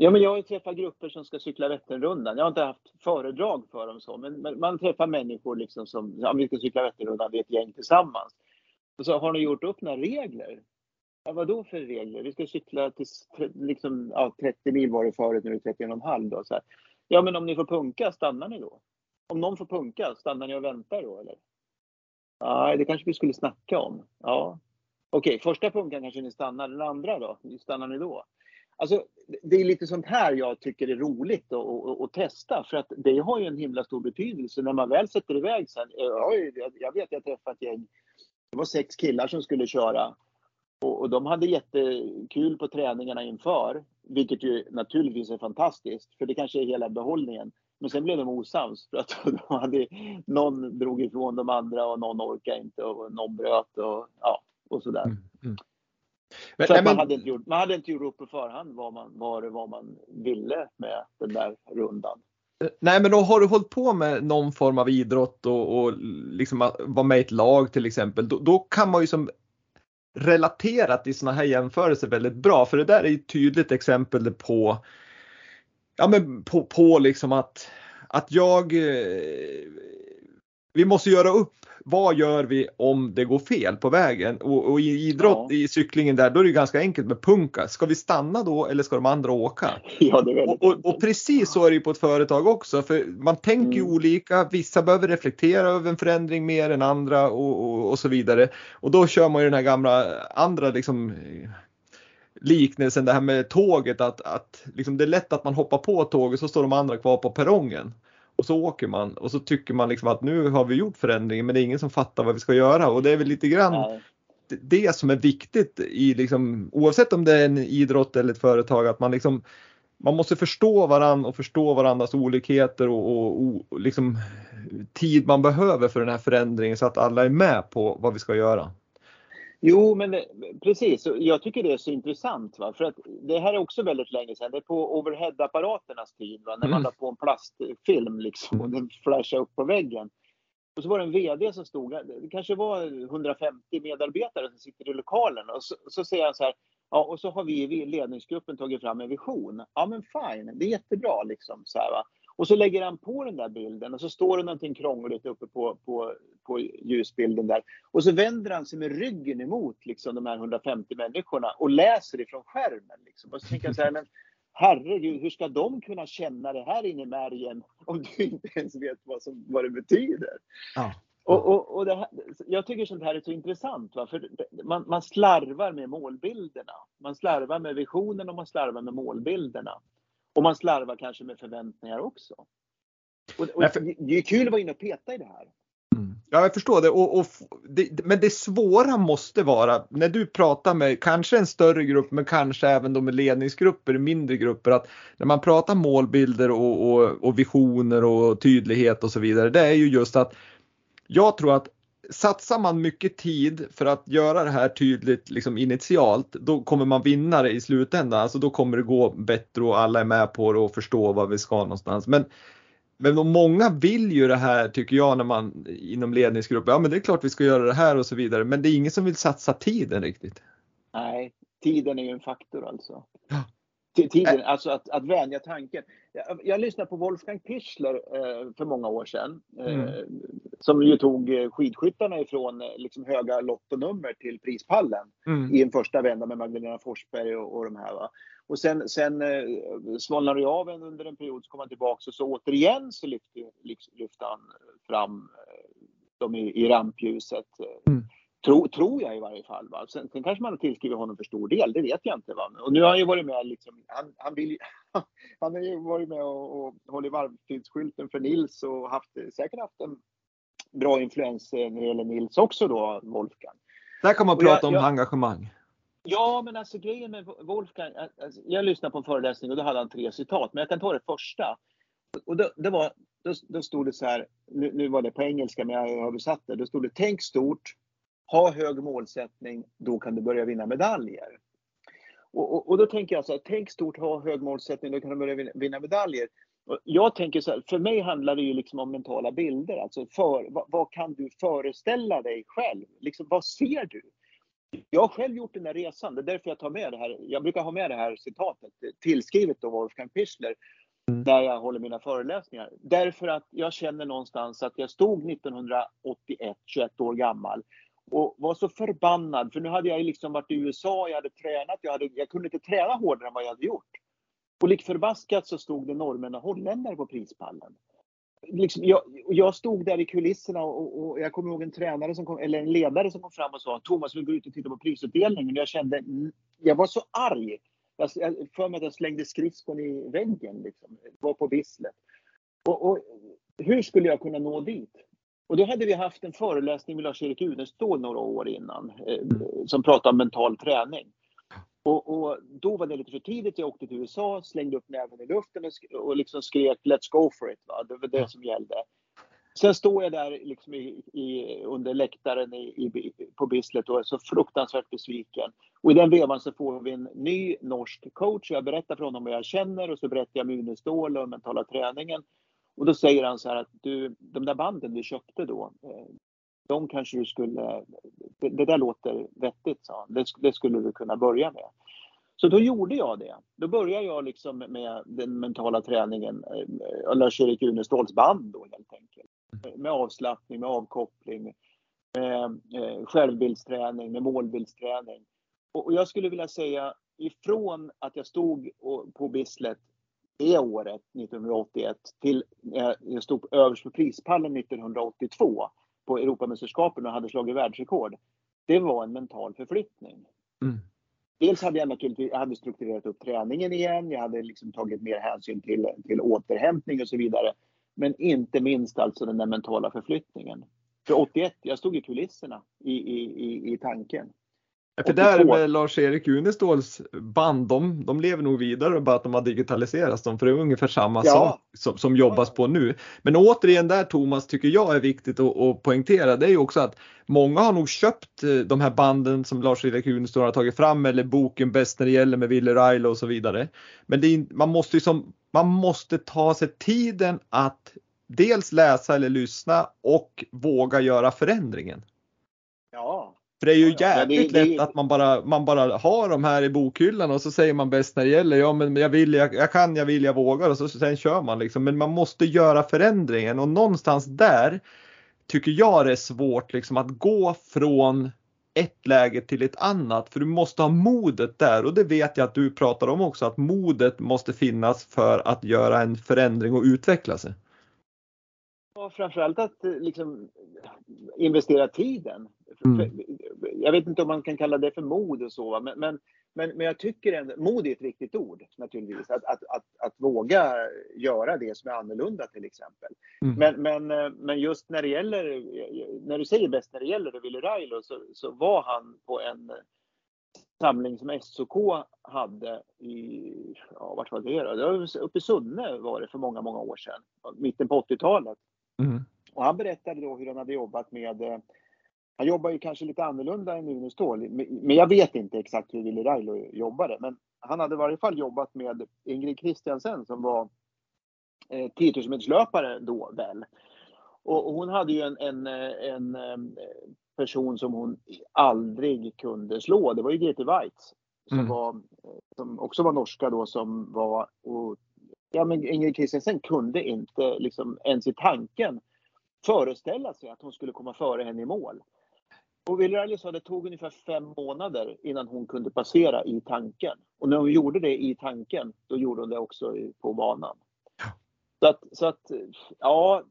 Ja, men jag har ju träffat grupper som ska cykla Vätternrundan. Jag har inte haft föredrag för dem så, men man träffar människor liksom som, ja, vi ska cykla Vätternrundan, vi är ett gäng tillsammans. Och så har ni gjort upp några regler? Ja, vad då för regler? Vi ska cykla till liksom, ja, 30 mil var det förut, nu är det 31,5 då. Så här. Ja, men om ni får punka, stannar ni då? Om någon får punka, stannar ni och väntar då eller? Nej, det kanske vi skulle snacka om. Ja. Okej, första punkan kanske ni stannar, den andra då? Stannar ni då? Alltså, det är lite sånt här jag tycker är roligt att, att, att, testa för att det har ju en himla stor betydelse när man väl sätter iväg sen. Eh, jag, jag vet jag träffade ett gäng, det var sex killar som skulle köra och, och, de hade jättekul på träningarna inför, vilket ju naturligtvis är fantastiskt för det kanske är hela behållningen. Men sen blev de osams för att de hade, någon drog ifrån de andra och någon orkade inte och någon bröt och, ja, och sådär. Mm, mm. Men, nej, man, hade inte gjort, man hade inte gjort upp på förhand vad man, vad, vad man ville med den där rundan. Nej men då har du hållit på med någon form av idrott och, och liksom vara med i ett lag till exempel. Då, då kan man ju som relaterat i sådana här jämförelser väldigt bra för det där är ett tydligt exempel på ja men på, på liksom att, att jag eh, vi måste göra upp vad gör vi om det går fel på vägen? Och, och i idrott, ja. i cyklingen där, då är det ganska enkelt med punka. Ska vi stanna då eller ska de andra åka? Ja, det och, och, och, precis så är det ju på ett företag också, för man tänker ju mm. olika. Vissa behöver reflektera över en förändring mer än andra och, och, så vidare. Och då kör man ju den här gamla andra liksom liknelsen det här med tåget att, att liksom det är lätt att man hoppar på tåget så står de andra kvar på perrongen. Och så åker man och så tycker man liksom att nu har vi gjort förändringen men det är ingen som fattar vad vi ska göra och det är väl lite grann Nej. det som är viktigt i liksom, oavsett om det är en idrott eller ett företag att man liksom man måste förstå varandra och förstå varandras olikheter och, och, och liksom tid man behöver för den här förändringen så att alla är med på vad vi ska göra. Jo, men det, precis. Jag tycker det är så intressant. Va? För att det här är också väldigt länge sedan. Det är på overhead-apparaternas tid. Va? När man mm. la på en plastfilm liksom, och den flashade upp på väggen. Och så var det en VD som stod, det kanske var 150 medarbetare som sitter i lokalen. Och så, så säger han så här, ja och så har vi i ledningsgruppen tagit fram en vision. Ja men fine, det är jättebra liksom. Så här, va? Och så lägger han på den där bilden och så står det någonting krångligt uppe på, på, på ljusbilden där. Och så vänder han sig med ryggen emot liksom, de här 150 människorna och läser ifrån skärmen. Liksom. Och så tänker jag så här, men herregud, hur ska de kunna känna det här inne i märgen om du inte ens vet vad, som, vad det betyder? Ja. Och, och, och här, jag tycker sånt här är så intressant. Va? För man, man slarvar med målbilderna. Man slarvar med visionen och man slarvar med målbilderna. Och man slarvar kanske med förväntningar också. Och, och. Det är kul att vara inne och peta i det här. Mm. Ja, jag förstår det. Och, och det. Men det svåra måste vara när du pratar med kanske en större grupp, men kanske även då med ledningsgrupper, mindre grupper, att när man pratar målbilder och, och, och visioner och tydlighet och så vidare, det är ju just att jag tror att satsar man mycket tid för att göra det här tydligt liksom initialt, då kommer man vinna det i slutändan. Alltså då kommer det gå bättre och alla är med på det och förstår vad vi ska någonstans. Men, men många vill ju det här tycker jag när man inom ledningsgrupper, ja men det är klart vi ska göra det här och så vidare. Men det är ingen som vill satsa tiden riktigt. Nej, tiden är ju en faktor alltså. Ja. Tiden, alltså att, att vänja tanken. Jag, jag lyssnade på Wolfgang Pichler eh, för många år sedan. Eh, mm. Som ju tog skidskyttarna ifrån liksom höga lottonummer till prispallen mm. i en första vända med Magdalena Forsberg och, och de här. Va? Och sen, sen eh, svalnade det av en under en period, så kom han tillbaka och så återigen så lyfte, lyfte han fram dem i, i rampljuset. Mm. Tro, tror jag i varje fall. Va? Sen, sen kanske man har tillskrivit honom för stor del, det vet jag inte. Va? Och nu har han ju varit med, liksom, han, han, vill, han har ju varit med och, och hållit varvtidsskylten för Nils och haft, säkert haft en bra influens när det gäller Nils också då, Wolfgang. Där kan man och prata jag, om jag, engagemang. Ja, men alltså grejen med Wolfgang, alltså, jag lyssnade på en föreläsning och då hade han tre citat, men jag kan ta det första. Och då, det var, då, då stod det så här, nu, nu var det på engelska men jag har översatt det, då stod det tänk stort, ha hög målsättning, då kan du börja vinna medaljer. Och, och, och, då tänker jag så här, tänk stort, ha hög målsättning, då kan du börja vinna medaljer. Jag tänker så här, för mig handlar det ju liksom om mentala bilder. Alltså för, vad, vad, kan du föreställa dig själv? Liksom, vad ser du? Jag har själv gjort den där resan, det är därför jag tar med det här. Jag brukar ha med det här citatet, tillskrivet av Wolfgang Pichler, mm. när jag håller mina föreläsningar. Därför att jag känner någonstans att jag stod 1981, 21 år gammal och var så förbannad, för nu hade jag liksom varit i USA, jag hade tränat, jag, hade, jag kunde inte träna hårdare än vad jag hade gjort. Och lik förbaskat så stod det norrmän och holländare på prispallen. Liksom, jag, jag, stod där i kulisserna och, och, jag kommer ihåg en tränare som kom, eller en ledare som kom fram och sa Thomas vill gå ut och titta på prisutdelningen. Jag kände, jag var så arg. Jag, jag för mig att jag slängde skridskon i väggen, liksom. var på visslet. Och, och, hur skulle jag kunna nå dit? Och då hade vi haft en föreläsning med Lars-Erik Unestål några år innan eh, som pratade om mental träning. Och, och, då var det lite för tidigt. Jag åkte till USA, slängde upp näven i luften och, och liksom skrek “Let's go for it”. Va? Det var det som gällde. Sen står jag där liksom i, i, under läktaren i, på Bislett och är så fruktansvärt besviken. Och i den vevan så får vi en ny norsk coach. Jag berättar för honom vad jag känner och så berättar jag om Unestål och mentala träningen. Och då säger han så här att du, de där banden du köpte då, eh, de kanske du skulle, det, det där låter vettigt, sa han. Det, det, skulle du kunna börja med. Så då gjorde jag det. Då började jag liksom med den mentala träningen, eh, Lars-Erik Uneståls band då helt enkelt. Med avslappning, med avkoppling, med eh, självbildsträning, med målbildsträning. Och jag skulle vilja säga ifrån att jag stod på Bislett det året, 1981, till jag stod överst på prispallen 1982 på Europamästerskapen och hade slagit världsrekord. Det var en mental förflyttning. Mm. Dels hade jag naturligtvis jag hade strukturerat upp träningen igen, jag hade liksom tagit mer hänsyn till, till återhämtning och så vidare. Men inte minst alltså den där mentala förflyttningen. För 81, jag stod i kulisserna i, i, i, i tanken. För där med Lars-Erik Uneståls band, de, de lever nog vidare bara att de har digitaliserats dem för det är ungefär samma ja. sak som, som jobbas på nu. Men återigen där Thomas tycker jag är viktigt att, att poängtera det är ju också att många har nog köpt eh, de här banden som Lars-Erik Unestål har tagit fram eller boken Bäst när det gäller med Wille Railo och så vidare. Men är, man, måste ju som, man måste ta sig tiden att dels läsa eller lyssna och våga göra förändringen. Ja, för det är ju jävligt det, det, lätt att man bara, man bara har de här i bokhyllan och så säger man bäst när det gäller. Ja men jag vill, jag, jag kan, jag vill, jag vågar och så sen kör man liksom. Men man måste göra förändringen och någonstans där tycker jag det är svårt liksom att gå från ett läge till ett annat för du måste ha modet där och det vet jag att du pratar om också att modet måste finnas för att göra en förändring och utveckla sig. Ja, framförallt att liksom investera tiden. Mm. Jag vet inte om man kan kalla det för mod och så, men, men, men, men jag tycker ändå, mod är ett viktigt ord naturligtvis. Att, att, att, att våga göra det som är annorlunda till exempel. Mm. Men, men, men just när det gäller, när du säger bäst när det gäller Ville Railo så, så var han på en samling som SOK hade i, ja vart var det då? Det var uppe i Sunne var det för många, många år sedan. Mitten på 80-talet. Mm. Och han berättade då hur han hade jobbat med han jobbar ju kanske lite annorlunda än Uno Ståhl, men jag vet inte exakt hur Willy Railo jobbade. Men han hade i varje fall jobbat med Ingrid Kristiansen som var eh, 10 000 då väl. Och, hon hade ju en, en, en, person som hon aldrig kunde slå. Det var ju Grete Weitz som, mm. var, som också var norska då som var och, Ja men Ingrid Kristiansen kunde inte liksom ens i tanken föreställa sig att hon skulle komma före henne i mål. Och Villareal sa att det tog ungefär fem månader innan hon kunde passera i tanken. Och när hon gjorde det i tanken, då gjorde hon det också på banan. Så att, så att ja,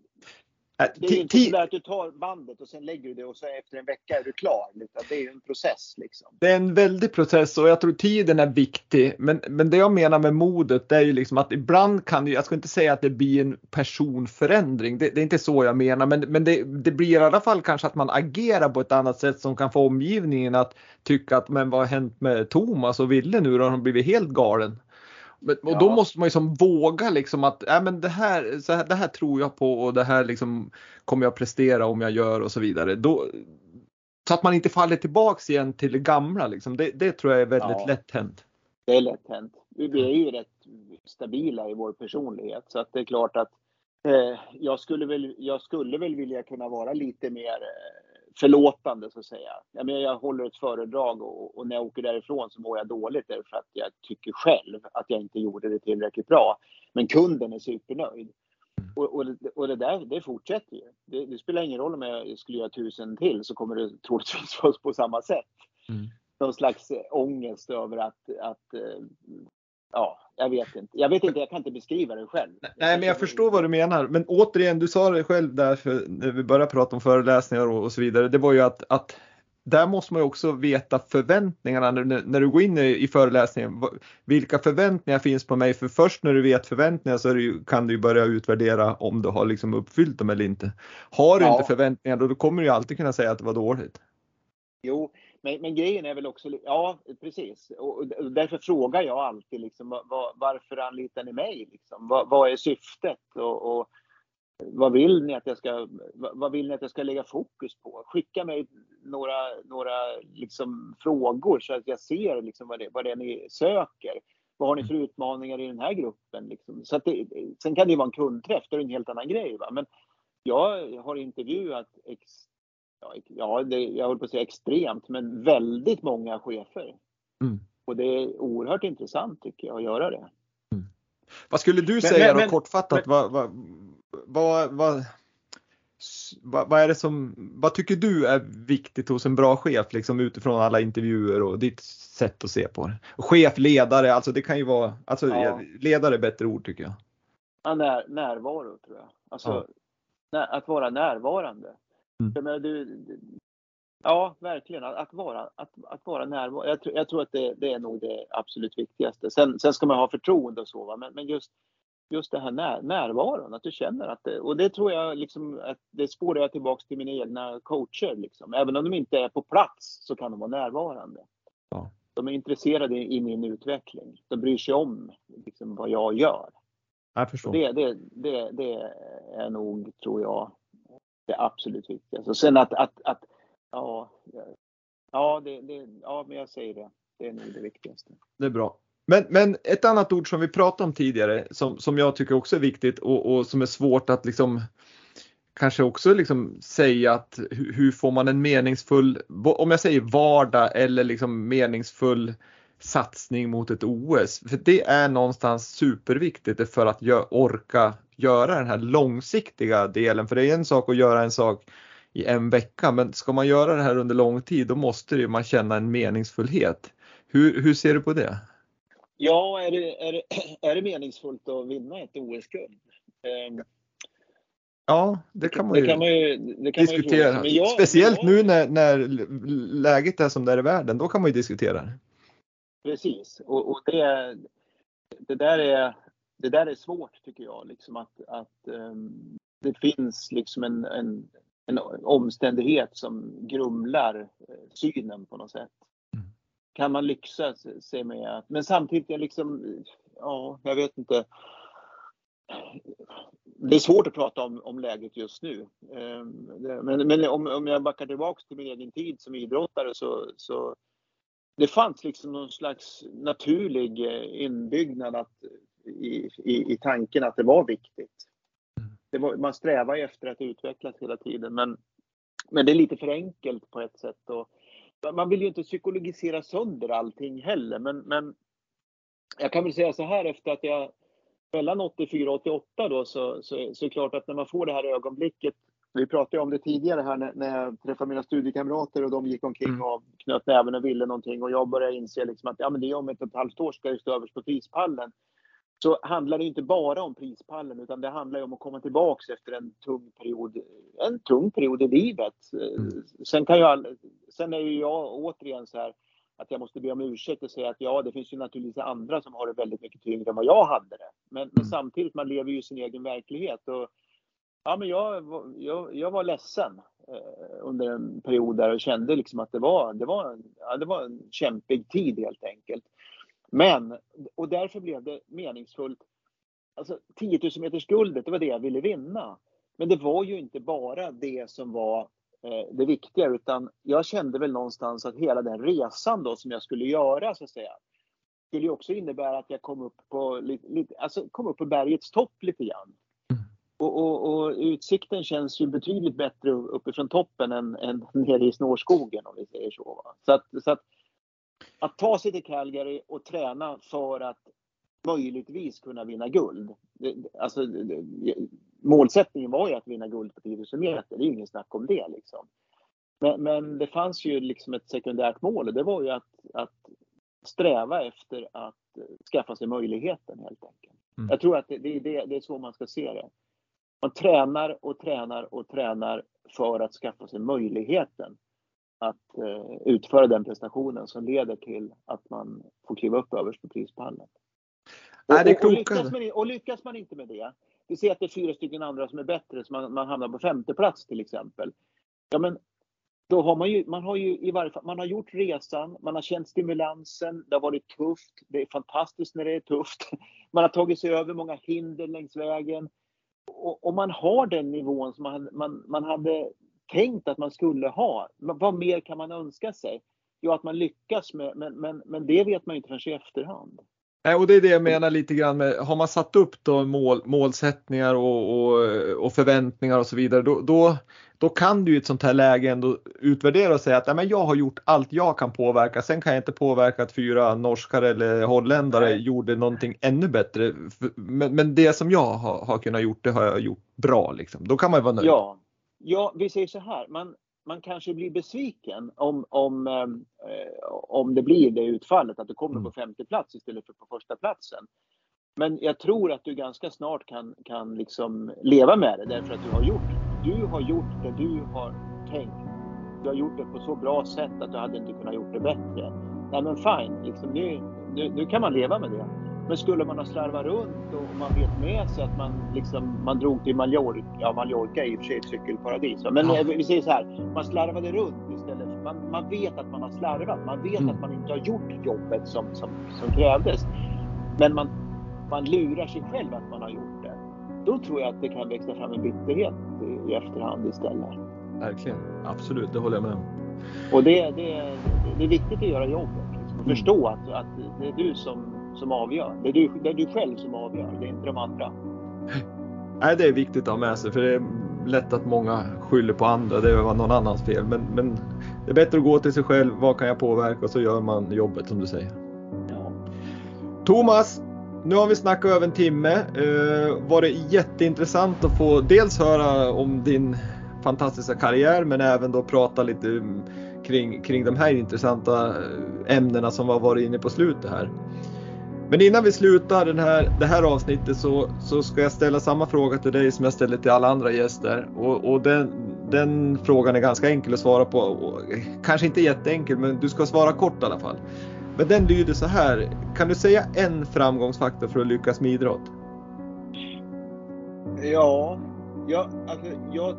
det är inte sådär att du tar bandet och sen lägger du det och så efter en vecka är du klar. Det är ju en process. Liksom. Det är en väldig process och jag tror tiden är viktig. Men, men det jag menar med modet det är ju liksom att ibland kan det, jag ska inte säga att det blir en personförändring. Det, det är inte så jag menar men, men det, det, blir i alla fall kanske att man agerar på ett annat sätt som kan få omgivningen att tycka att men vad har hänt med Thomas och Ville nu då? Har de blivit helt galen? Men, och ja. då måste man ju som våga liksom att äh, men det, här, så här, det här tror jag på och det här liksom kommer jag prestera om jag gör och så vidare. Då, så att man inte faller tillbaks igen till det gamla. Liksom. Det, det tror jag är väldigt ja. lätt hänt. Det är lätt hänt. Vi är ju rätt stabila i vår personlighet så att det är klart att eh, jag, skulle väl, jag skulle väl vilja kunna vara lite mer eh, förlåtande så att säga. Jag, menar, jag håller ett föredrag och, och, när jag åker därifrån så mår jag dåligt därför att jag tycker själv att jag inte gjorde det tillräckligt bra. Men kunden är supernöjd. Och, och, och det där det fortsätter ju. Det, det, spelar ingen roll om jag skulle göra tusen till så kommer det troligtvis vara på samma sätt. Mm. Någon slags ångest över att, att eh, ja, jag vet inte. Jag vet inte, jag kan inte beskriva det själv. Nej, men jag förstår vad du menar. Men återigen, du sa det själv där för när vi började prata om föreläsningar och, och så vidare. Det var ju att, att där måste man ju också veta förväntningarna när, när du går in i, i föreläsningen. Vilka förväntningar finns på mig? För först när du vet förväntningar så ju, kan du börja utvärdera om du har liksom uppfyllt dem eller inte. Har du ja. inte förväntningar då, då kommer du ju alltid kunna säga att det var dåligt. Jo, men, men grejen är väl också, ja precis, och, och därför frågar jag alltid liksom, var, varför anlitar ni mig? Liksom? Vad, vad är syftet? Och, och, vad vill ni att jag ska, vad vill ni att jag ska lägga fokus på? Skicka mig några, några liksom frågor så att jag ser liksom vad, det, vad det är ni söker. Vad har ni för utmaningar i den här gruppen? Liksom? Så det, sen kan det ju vara en kundträff, då är det en helt annan grej. Va? Men jag har intervjuat ex, ja, det, jag håller på att säga extremt, men väldigt många chefer. Mm. Och det är oerhört intressant tycker jag att göra det. Mm. Vad skulle du säga men, då kortfattat? Men, vad, vad, vad, vad, vad, är det som, vad tycker du är viktigt hos en bra chef liksom utifrån alla intervjuer och ditt sätt att se på det? Chef, ledare, alltså det kan ju vara, alltså ja. ledare är bättre ord tycker jag. Ja, när, närvaro tror jag. Alltså ja. när, att vara närvarande. Mm. Men du, ja, verkligen. Att vara, att, att vara närvarande. Jag, jag, tror att det, det, är nog det absolut viktigaste. Sen, sen ska man ha förtroende och så, va? Men, men just, just det här när, närvaron, att du känner att det, och det tror jag liksom, att det spårar jag tillbaks till mina egna coacher. Liksom. Även om de inte är på plats så kan de vara närvarande. Ja. De är intresserade i min utveckling. De bryr sig om liksom, vad jag gör. Jag förstår. Det, det, det, det är nog, tror jag, det absolut viktigaste. Och sen att, att, att ja, ja, det, det, ja, men jag säger det. Det är nog det viktigaste. Det är bra. Men, men ett annat ord som vi pratade om tidigare som, som jag tycker också är viktigt och, och som är svårt att liksom kanske också liksom säga att hur, hur, får man en meningsfull, om jag säger vardag eller liksom meningsfull satsning mot ett OS. För det är någonstans superviktigt för att orka göra den här långsiktiga delen. För det är en sak att göra en sak i en vecka men ska man göra det här under lång tid då måste man känna en meningsfullhet. Hur, hur ser du på det? Ja, är det, är det, är det meningsfullt att vinna ett OS-guld? Um, ja, det kan man ju, kan man ju diskutera. Man ju jag, Speciellt jag, nu när, när läget är som det är i världen, då kan man ju diskutera det. Precis, och, och det, det, där är, det där är svårt tycker jag. Liksom att, att um, det finns liksom en, en, en, omständighet som grumlar eh, synen på något sätt. Mm. Kan man lyxa sig med att, men samtidigt är liksom, ja, jag vet inte. Det är svårt att prata om, om läget just nu. Um, men, men om, om jag backar tillbaks till min egen tid som idrottare så, så det fanns liksom någon slags naturlig eh, inbyggnad att, i, i, i tanken att det var viktigt. Det var, man strävar efter att utvecklas hela tiden men, men det är lite för enkelt på ett sätt. Och, man vill ju inte psykologisera sönder allting heller men, men jag kan väl säga så här efter att jag mellan 84 och 88 då så, så, så är det klart att när man får det här ögonblicket Vi pratade om det tidigare här när, när jag träffade mina studiekamrater och de gick omkring mm. och knöt näven och ville någonting och jag började inse liksom att ja, men det är om ett och ett halvt år ska jag stå överst på prispallen. Så handlar det inte bara om prispallen utan det handlar om att komma tillbaks efter en tung period, en tung period i livet. Mm. Sen, kan jag, sen är ju jag återigen så här att jag måste be om ursäkt och säga att ja, det finns ju naturligtvis andra som har det väldigt mycket tyngre än vad jag hade det. Men, men mm. samtidigt, man lever ju sin egen verklighet. Och, ja, men jag, jag, jag var ledsen eh, under en period där och kände liksom att det var, det, var, ja, det var en kämpig tid helt enkelt. Men, och därför blev det meningsfullt. Alltså 10 000 meters guldet, det var det jag ville vinna. Men det var ju inte bara det som var Eh, det viktiga utan jag kände väl någonstans att hela den resan då som jag skulle göra så att säga skulle ju också innebära att jag kom upp på, lite, alltså kom upp på bergets topp lite grann. Och, och, och, utsikten känns ju betydligt bättre uppifrån toppen än, än nere i snårskogen om vi säger så. Va? Så, att, så att, att ta sig till Calgary och träna för att möjligtvis kunna vinna guld. Alltså, målsättningen var ju att vinna guld på 10 000 meter, det är ju ingen snack om det. Liksom. Men, men, det fanns ju liksom ett sekundärt mål och det var ju att, att sträva efter att skaffa sig möjligheten helt enkelt. Mm. Jag tror att det, det, det är så man ska se det. Man tränar och tränar och tränar för att skaffa sig möjligheten att eh, utföra den prestationen som leder till att man får kliva upp överst på prispallen. Och, och, och, lyckas man, och lyckas man inte med det, vi ser att det är fyra stycken andra som är bättre, så man, man hamnar på femte plats till exempel. Ja, men då har man ju, man har ju i varje fall, man har gjort resan, man har känt stimulansen, det har varit tufft, det är fantastiskt när det är tufft. Man har tagit sig över många hinder längs vägen. Om man har den nivån som man, man, man hade tänkt att man skulle ha. Vad mer kan man önska sig? Jo, att man lyckas med, men, men, men det vet man inte förrän i efterhand. Och det är det jag menar lite grann med, har man satt upp då mål, målsättningar och, och, och förväntningar och så vidare, då, då, då, kan du i ett sånt här läge ändå utvärdera och säga att men jag har gjort allt jag kan påverka. Sen kan jag inte påverka att fyra norskar eller holländare gjorde någonting ännu bättre. Men, men det som jag har, har kunnat gjort, det har jag gjort bra liksom. Då kan man vara nöjd. Ja, ja vi säger så här. Man, man kanske blir besviken om, om, eh, om det blir det utfallet, att du kommer mm. på femte plats istället för på första platsen. Men jag tror att du ganska snart kan, kan liksom leva med det därför att du har gjort, du har gjort det du har tänkt. Du har gjort det på så bra sätt att du hade inte kunnat gjort det bättre. Nej men fine, liksom, nu, nu, nu kan man leva med det. Men skulle man ha slarvat runt och man vet med sig att man, liksom, man drog till Mallorca, ja Mallorca är i och för sig ett cykelparadis. Men ja. vi säger så här, man slarvade runt istället. Man, man vet att man har slarvat, man vet mm. att man inte har gjort jobbet som, som, som krävdes. Men man, man lurar sig själv att man har gjort det. Då tror jag att det kan växa fram en bitterhet i, i efterhand istället. Verkligen, absolut, det håller jag med om. Och det, det, det är viktigt att göra jobbet. Liksom, mm. förstå att, att det är du som som avgör. Det är, du, det är du själv som avgör, det är inte de andra. Nej, det är viktigt att ha med sig för det är lätt att många skyller på andra. Det var någon annans fel. Men, men det är bättre att gå till sig själv. Vad kan jag påverka? Och så gör man jobbet som du säger. Ja. Thomas, nu har vi snackat över en timme. Eh, var det jätteintressant att få dels höra om din fantastiska karriär men även då prata lite kring, kring de här intressanta ämnena som vi har varit inne på slutet här. Men innan vi slutar den här, det här avsnittet så, så ska jag ställa samma fråga till dig som jag ställer till alla andra gäster. Och, och den, den, frågan är ganska enkel att svara på. Och, kanske inte jätteenkel, men du ska svara kort i alla fall. Men den lyder så här. Kan du säga en framgångsfaktor för att lyckas med idrott? Ja, jag, alltså, jag,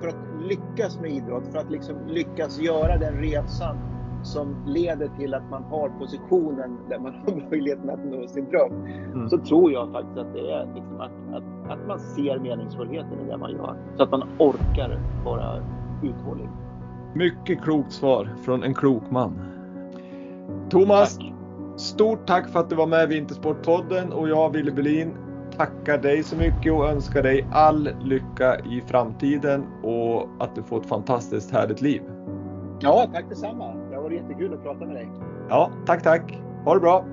för att lyckas med idrott, för att liksom lyckas göra den resan som leder till att man har positionen där man har möjligheten att nå sin dröm. Mm. Så tror jag faktiskt att det är liksom att, att, att man ser meningsfullheten i det man gör. Så att man orkar vara uthållig. Mycket klokt svar från en klok man. Thomas, tack. stort tack för att du var med i Vintersportpodden och jag, Wille Berlin, tackar dig så mycket och önskar dig all lycka i framtiden och att du får ett fantastiskt härligt liv. Ja, tack detsamma varit jättekul att prata med dig. Ja, tack tack. Ha det bra.